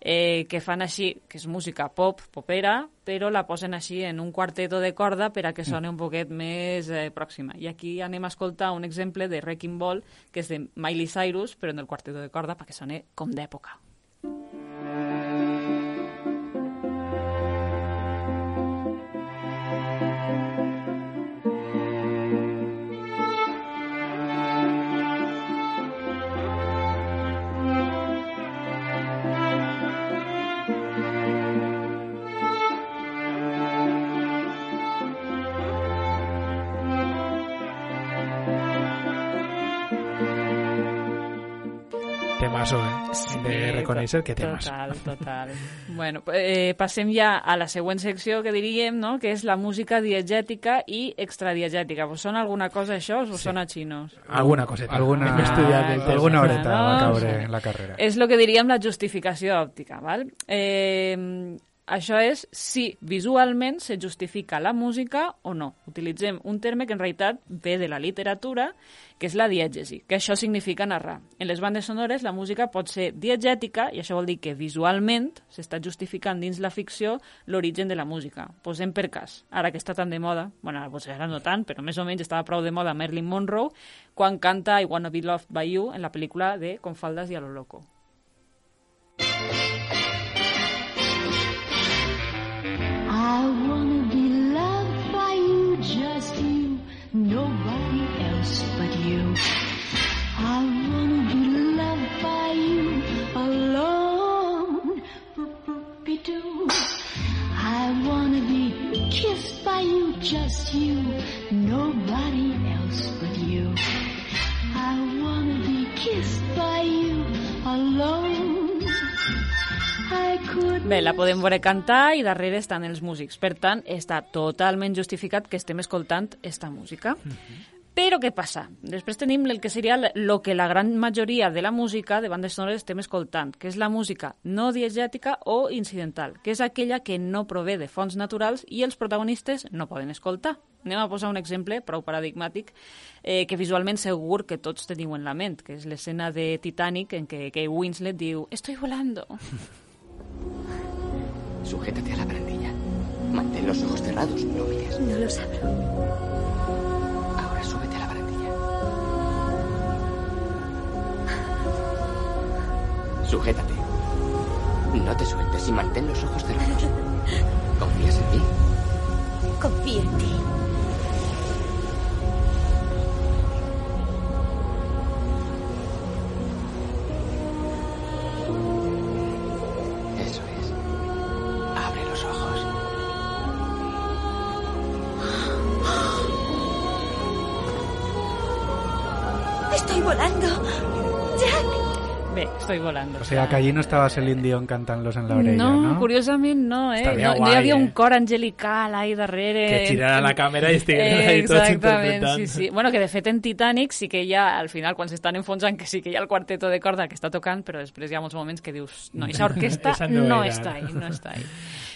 eh, que fan així, que és música pop, popera, però la posen així en un quarteto de corda per a que soni un poquet més eh, pròxima. I aquí anem a escoltar un exemple de Wrecking Ball, que és de Miley Cyrus, però en el quarteto de corda perquè soni com d'època. Eh? de reconèixer que temas. Total, total. bueno, eh, passem ja a la següent secció que diríem, no?, que és la música diegètica i extradiegètica. Vos sona alguna cosa això o sí. sona xinos? Alguna coseta. Alguna, Hem estudiat tema. alguna horeta No, va caure en la carrera. És el que diríem la justificació òptica, val? Eh, això és si visualment se justifica la música o no. Utilitzem un terme que en realitat ve de la literatura, que és la diègesi, que això significa narrar. En les bandes sonores la música pot ser diegètica i això vol dir que visualment s'està justificant dins la ficció l'origen de la música. Posem per cas, ara que està tan de moda, bueno, potser ara no tant, però més o menys estava prou de moda Marilyn Monroe quan canta I Wanna Be Loved by You en la pel·lícula de Con faldas y a lo loco. I just you, nobody else but you. I wanna be kissed by you alone. I could Bé, la podem veure cantar i darrere estan els músics. Per tant, està totalment justificat que estem escoltant esta música. Però què passa? Després tenim el que seria el que la gran majoria de la música de bandes sonores estem escoltant, que és la música no diegètica o incidental, que és aquella que no prové de fonts naturals i els protagonistes no poden escoltar. Anem a posar un exemple prou paradigmàtic eh, que visualment segur que tots teniu en la ment, que és l'escena de Titanic en què Kate Winslet diu «Estoy volando». Sujétate a la barandilla. Mantén los ojos cerrados, no mires. No los abro. Sujétate. No te sueltes y mantén los ojos cerrados. ¿Confías en mí? Confío en ti. Volando. O sea, que allí no estaba Celine Dion cantant-los en l'orella, no, no? curiosament no, eh? Estaria no, no guai, hi havia eh? un cor angelical ahí darrere. Que girara la càmera i estiguessin Eh, ahí tots interpretant. sí, sí. Bueno, que de fet en Titanic sí que hi ha, al final, quan s'estan enfonsant, que sí que hi ha el quarteto de corda que està tocant, però després hi ha molts moments que dius, no, aquesta orquestra Esa no no, era. està ahí, no està ahí.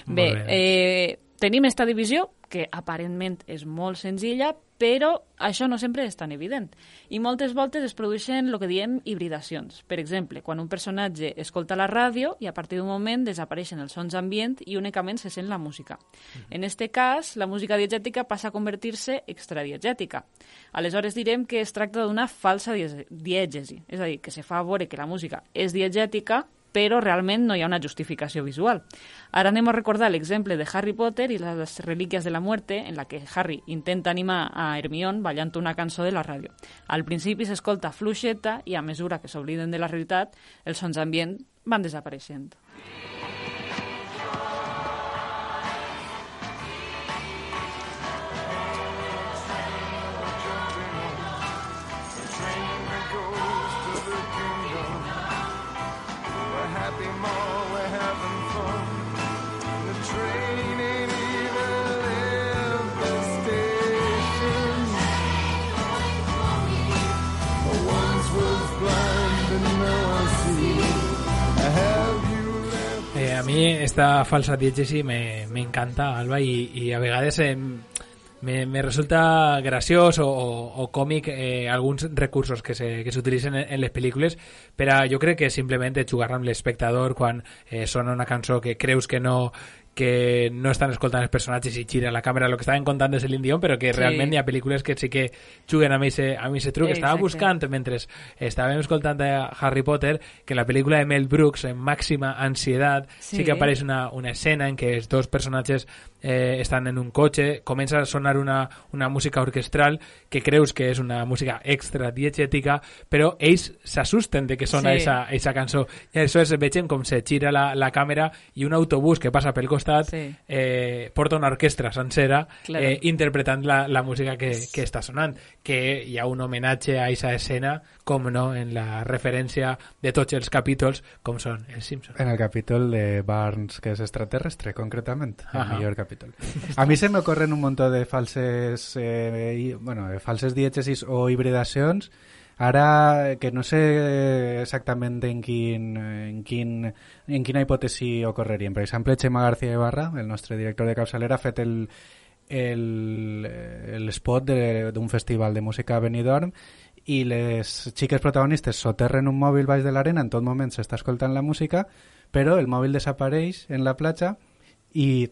Bé, bé. eh, tenim esta divisió, que aparentment és molt senzilla, però això no sempre és tan evident. I moltes voltes es produeixen el que diem hibridacions. Per exemple, quan un personatge escolta la ràdio i a partir d'un moment desapareixen els sons ambient i únicament se sent la música. En este cas, la música diegètica passa a convertir-se extradiegètica. Aleshores direm que es tracta d'una falsa diege- diegesi, és a dir, que se fa veure que la música és diegètica però realment no hi ha una justificació visual. Ara anem a recordar l'exemple de Harry Potter i les relíquies de la muerte, en la que Harry intenta animar a Hermione ballant una cançó de la ràdio. Al principi s'escolta fluixeta i a mesura que s'obliden de la realitat, els sons ambient van desapareixent. Eh, mi esta falsa diégesis me, me encanta, Alba, y, y a vegades em, me, me resulta graciós o, o, o còmic eh, alguns recursos que se- que s'utilitzen en, en les pel·lícules, però jo crec que simplement jugar amb l'espectador quan eh, sona una cançó que creus que no que no estan escoltant els personatges i gira la càmera el que estaven contant de Celine Dion, però que Sí. realment hi ha pel·lícules que sí que juguen amb ese, amb ese truc. Estava Exacte. buscant, mentre estàvem escoltant de Harry Potter, que la pel·lícula de Mel Brooks, en Màxima Ansietat, sí, Sí. que apareix una, una escena en què els dos personatges eh, estan en un cotxe, comença a sonar una, una música orquestral que creus que és una música extra diegètica, però ells s'assusten de que sona Sí. esa, esa cançó. I aleshores veiem com se gira la, la càmera i un autobús que passa pel costat Sí. eh, porta una orquestra sencera Claro. eh, interpretant la, la música que, que està sonant que hi ha un homenatge a aquesta escena com no, en la referència de tots els capítols com són els Simpsons En el capítol de Barnes, que es extraterrestre, concretamente. El Ajá. mejor capítulo. A mí se me ocurren un montón de falses, eh, i- bueno, de falses diégesis o hibridacions. Ara, que no sé exactament en quin, en quin, en quina hipòtesi ocorrerien. Per exemple, Xema García Ibarra, el nostre director de capçalera, ha fet el, el, el spot d'un festival de música a Benidorm i les xiques protagonistes soterren un mòbil baix de l'arena, en tot moment s'està escoltant la música, però el mòbil desapareix en la platja i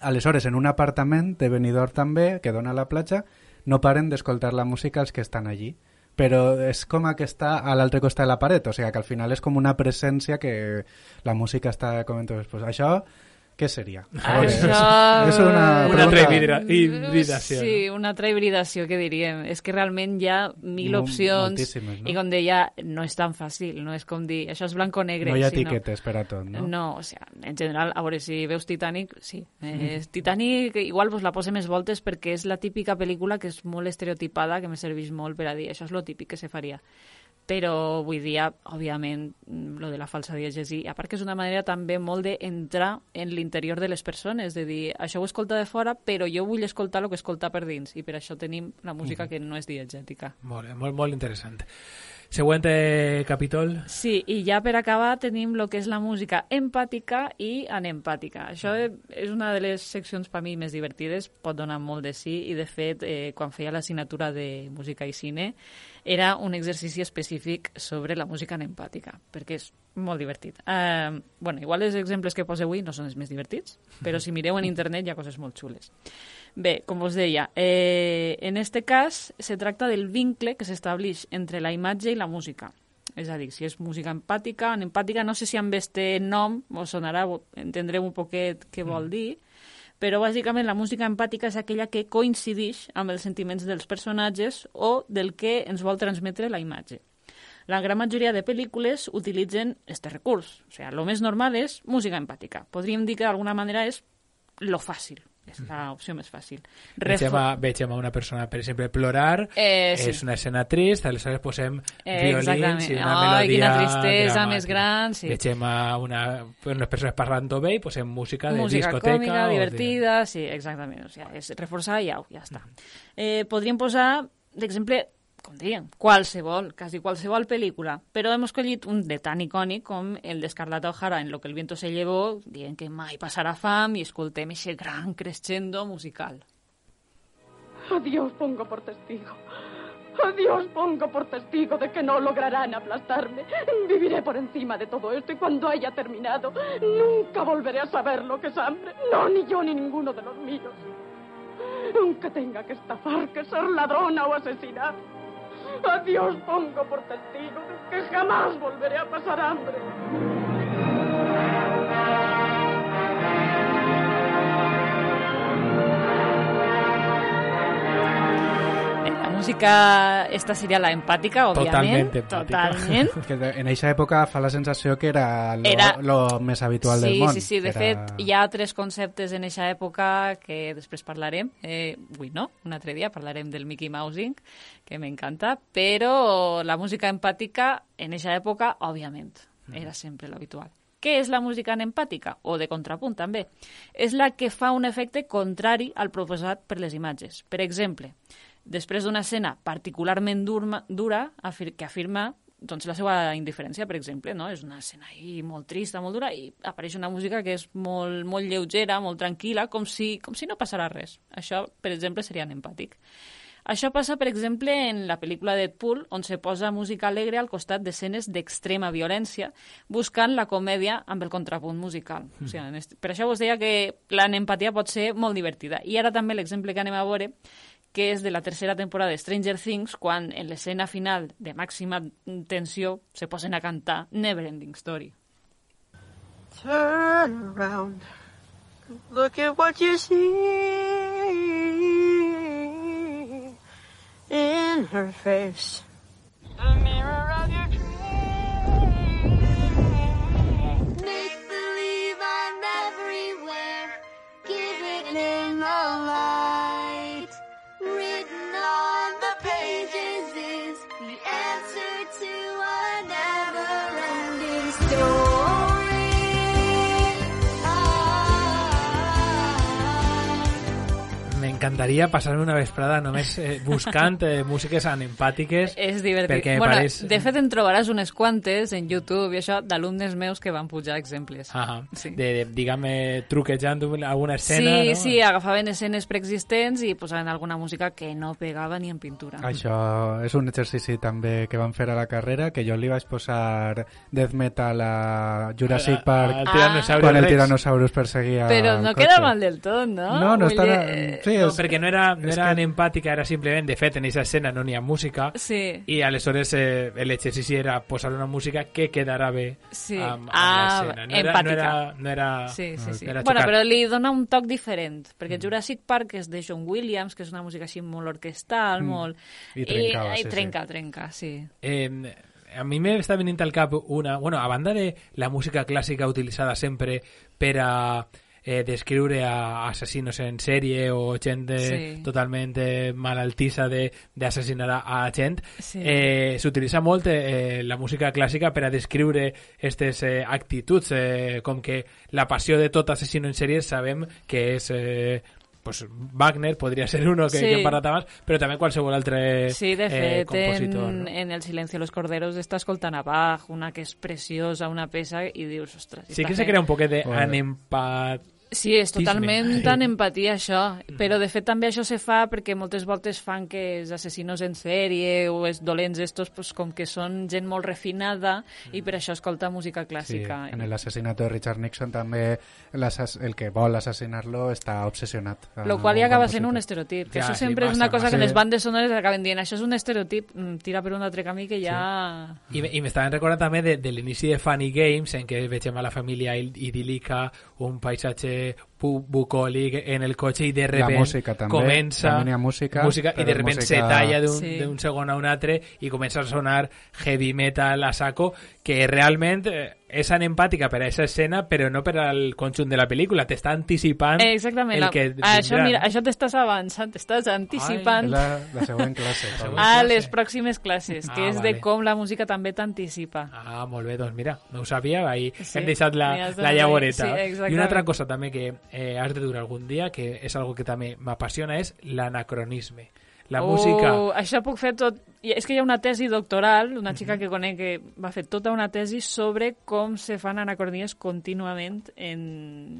aleshores en un apartament de Benidorm també, que dona a la platja, no paren d'escoltar la música els que estan allí però és com que està a l'altre costat de la paret, o sigui que al final és com una presència que la música està com entonces, pues això què seria? Això... és una, Una altra pregunta- hibridació. Sí, una altra hibridació, que diríem. És que realment hi ha mil Mo- opcions no? i com deia, no és tan fàcil, no és com dir, això és blanc o negre. no hi ha sinó- etiquetes per a tot, no? No, o sea, en general, a veure, si veus Titanic, sí. Eh, Titanic igual vos la pose més voltes perquè és la típica pel·lícula que és molt estereotipada, que me serveix molt per a dir, això és lo típic que se faria. Però avui dia, òbviament, mm, lo de la falsa diegesi, a part que és una manera també molt d'entrar en l'interior de les persones, de dir, això ho escolta de fora, però jo vull escoltar el que escolta per dins, i per això tenim la música que no és diegètica. molt, bé, molt, molt interessant següent eh, capítol Sí, i ja per acabar tenim el que és la música empàtica i anempàtica. Això és una de les seccions per mi més divertides, pot donar molt de sí, i de fet, eh, quan feia l'assignatura de música i cine, era un exercici específic sobre la música anempàtica, perquè és molt divertit. Eh, bueno, igual els exemples que poso avui no són els més divertits, però si mireu en internet hi ha coses molt xules. Bé, com us deia, eh, en este cas se tracta del vincle que s'estableix entre la imatge i la música. És a dir, si és música empàtica, anempàtica, no sé si amb este nom us sonarà, entendreu un poquet què vol dir, però bàsicament la música empàtica és aquella que coincideix amb els sentiments dels personatges o del que ens vol transmetre la imatge. La gran majoria de pel·lícules utilitzen este recurs. O sigui, el més normal és música empàtica. Podríem dir que d'alguna manera és lo fàcil. És l'opció més fàcil. Vegem Refo- a, vegem a una persona, per exemple, plorar, Eh, sí. és una escena trist, aleshores posem Eh, violins exactament. i una Ai, melodia quina tristesa dramàtica. més gran, sí. Vegem a una, unes persones parlant bé i posem música de música discoteca. còmica, o de- divertida, sí, exactament. O sigui, és reforçar i au, ja està. Eh, podríem posar, d'exemple, com dèiem, qualsevol, quasi qualsevol pel·lícula, però hem escollit un de tan icònic com el d'Escarlata O'Hara en Lo que el viento se llevó, dient que mai passarà fam i escoltem ese gran crescendo musical. A Dios pongo por testigo. A Dios pongo por testigo de que no lograrán aplastarme. Viviré por encima de todo esto y cuando haya terminado, nunca volveré a saber lo que es hambre. No, ni yo ni ninguno de los míos. Aunque tenga que estafar, que ser ladrona o asesinar. A Dios pongo por testigo que jamás volveré a pasar hambre. Música, esta seria la empàtica, òbviament. Totalment empàtica. Totalment. En eixa època fa la sensació que era lo, Era- lo més habitual sí, del món. Sí, sí, de era... fet, hi ha tres conceptes en aquesta època que després parlarem. Eh, avui no, un altre dia parlarem del Mickey Mousing, que m'encanta, però la música empàtica en aquesta època, òbviament, era sempre l'habitual. Què és la música empàtica? O de contrapunt, també. És la que fa un efecte contrari al proposat per les imatges. Per exemple, després d'una escena particularment durma, dura afir que afirma doncs, la seva indiferència, per exemple, no? És una escena ahí molt trista, molt dura, i apareix una música que és molt, molt lleugera, molt tranquil·la, com si, com si no passarà res. Això, per exemple, seria empàtic. Això passa, per exemple, en la pel·lícula Deadpool, on se posa música alegre al costat d'escenes d'extrema violència, buscant la comèdia amb el contrapunt musical. O sigui, en est- per això vos deia que la empatia pot ser molt divertida. I ara també l'exemple que anem a veure que és de la tercera temporada de Stranger Things, quan en l'escena final de màxima tensió se posen a cantar Neverending Story. Turn around. Look at what you see in her face. The mirror of your M'encantaria passar-me una vesprada només eh, buscant eh, músiques anempàtiques. És divertit. Bueno, pareix... De fet, en trobaràs unes quantes en YouTube i això d'alumnes meus que van pujar exemples. Ah, Sí. de, de, diguem-ne, truquejant alguna escena, sí, no? sí, agafaven escenes preexistents i posaven alguna música que no pegava ni en pintura. Això és un exercici també que van fer a la carrera, que jo li vaig posar death metal a Jurassic A- a- Park al Tyrannosaurus quan el Rex. Tyrannosaurus perseguia Però no queda mal del tot, no? No, no Vull està... dir, Sí, és, perquè no era, no era que- empàtica, era simplement, de fet, en aquesta escena no n'hi ha música, Sí. i aleshores eh, l'exercici era posar una música que quedarà bé Sí. amb, amb Ah, l'escena. No, era, no, empàtica. era, no era... Sí, sí, sí. no era Bueno, però li dona un toc diferent, Mm. perquè Jurassic Park és de John Williams, que és una música així molt orquestal, Mm. molt... I trencava, I, sí, i sí. trenca, trenca, sí. Eh, a mi m'està venint al cap una... Bueno, a banda de la música clàssica utilitzada sempre per a eh, descriure a assassinos en sèrie o gent de, Sí. totalment eh, malaltissa de- d'assassinar a, a gent Sí. eh, s'utilitza molt eh, la música clàssica per a descriure aquestes eh, actituds eh, com que la passió de tot assassino en sèrie sabem que és eh, pues Wagner podria ser uno que, Sí. que parlat abans, però també qualsevol altre Sí, de eh, fet, compositor. en, no? en El silencio de los corderos està escoltant a Bach, una que és preciosa, una peça, i dius, ostres... Sí que se fent- crea un poquet Joder. Sí, és totalment Ai. tan empatia això, però de fet també això se fa perquè moltes voltes fan que els assassinos en sèrie o els dolents estos pues, com que són gent molt refinada i per això escolta música Sí, clàssica. en el asesinato de Richard Nixon també el que vol assassinar-lo està obsessionat. Lo qual ja acaba sent un estereotip, que Ja, això sí, sempre és massa, una cosa que massa. les bandes sonores acaben dient això és un estereotip, mm, tira per un altre camí que ja... I, me- i m'estaven recordant també de, de l'inici de Funny Games, en què vegem a la família idíl·lica, un paisatge bu bucòlic en el cotxe i de La repent música també, comença també n'hi ha música, música i de repent música- se talla d'un Sí. segon a un altre i comença a sonar heavy metal a saco que realment eh, és anempàtica per a aquesta escena, però no per al conjunt de la pel·lícula. T'està anticipant Eh, Exactament. el que això, vindrà, mira, no? això t'estàs avançant, t'estàs anticipant La, la següent classe. La següent a classe. les pròximes classes, que Ah, és vale. de com la música també t'anticipa. Ah, molt bé, doncs mira, no ho sabia, ahir Sí, hem deixat la, la ahí, llavoreta. sí, I exactament. una altra cosa també que eh, has de dur algun dia, que és algo que també m'apassiona, és l'anacronisme. La música... Oh, això puc fer tot... i És que hi ha una tesi doctoral, una xica que conec que va fer tota una tesi sobre com se fan anacronies contínuament en...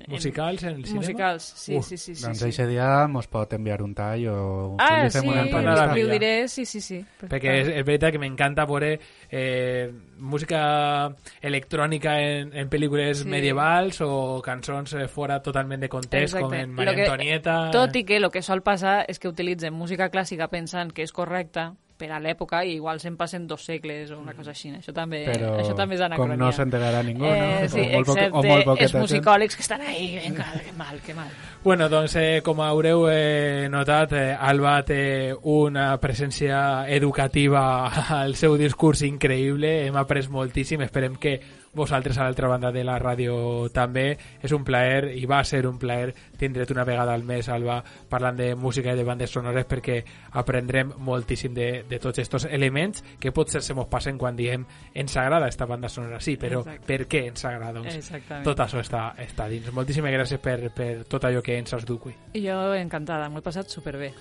en- Musicals en el cinema? Musicals, sí, Uh, sí, sí. sí, doncs sí. dia mos pot enviar un tall o Ah, sí, li ho diré, sí, sí, sí. Perquè és, és veritat que m'encanta veure eh, música electrònica en, en pel·lícules Sí. medievals o cançons eh, fora totalment de context, com en Maria que- Antonieta... Tot i que el que sol passar és que utilitzen música clàssica pensant que és correcta per a l'època i igual se'n passen dos segles o una cosa així. Això també, Però això també és com anacronia. no s'enterarà ningú, no? Eh, sí, O molt poc- o excepte molt poqueta els musicòlegs que estan ahí, vinga, que mal, que mal. Bueno, doncs, eh, com haureu eh, notat, eh, Alba té una presència educativa al seu discurs increïble, hem après moltíssim, esperem que vosaltres a l'altra banda de la ràdio també. És un plaer, i va ser un plaer, tindre't una vegada al mes, Alba, parlant de música i de bandes sonores, perquè aprendrem moltíssim de, de tots aquests elements que potser se mos passen quan diem ens agrada esta banda sonora, sí, però Exacte. per què ens agrada? Doncs Exactament. tot això està, està dins. Moltíssimes gràcies per, per tot allò que ens has dut avui. I jo encantada, m'ho he passat superbé.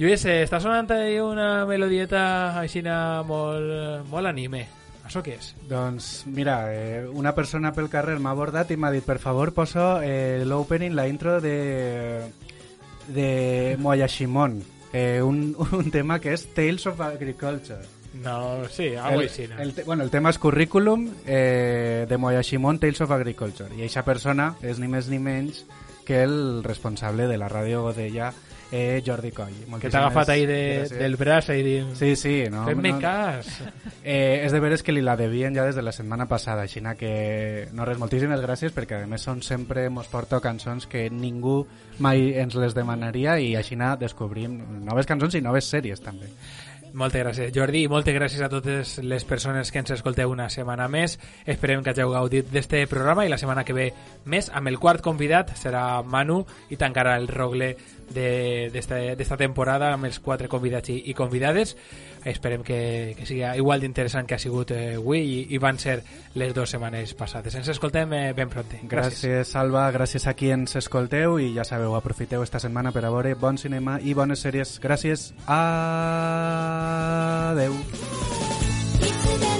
Lluís, eh, està sonant una melodieta així molt, molt anime. Això què és? Doncs mira, eh, una persona pel carrer m'ha abordat i m'ha dit per favor poso eh, l'opening, la intro de, de Moyashimon, eh, un, un tema que és Tales of Agriculture. No, sí, algo el, així. No? el, bueno, el tema és currículum eh, de Moyashimon Tales of Agriculture i eixa persona és ni més ni menys que el responsable de la ràdio Godella eh, Jordi Coll. Que t'ha agafat ahí de, del braç i dient... Sí, sí, no, Fem-me no, cas. Eh, és de veres que li la devien ja des de la setmana passada, així que no res, moltíssimes gràcies perquè a més són sempre mos porto cançons que ningú mai ens les demanaria i així descobrim noves cançons i noves sèries també. Moltes gràcies, Jordi, i moltes gràcies a totes les persones que ens escolteu una setmana més. Esperem que hàgiu gaudit d'este programa i la setmana que ve més amb el quart convidat serà Manu i tancarà el rogle d'esta d'esta temporada amb els quatre convidats i, i convidades. Esperem que, que sigui igual d'interessant que ha sigut eh, avui i, i van ser les dues setmanes passades. Ens escoltem eh, ben pronte. Gràcies. Gràcies, Salva, gràcies a qui ens escolteu i ja sabeu, aprofiteu esta setmana per a veure bon cinema i bones sèries. Gràcies. Adeu.「な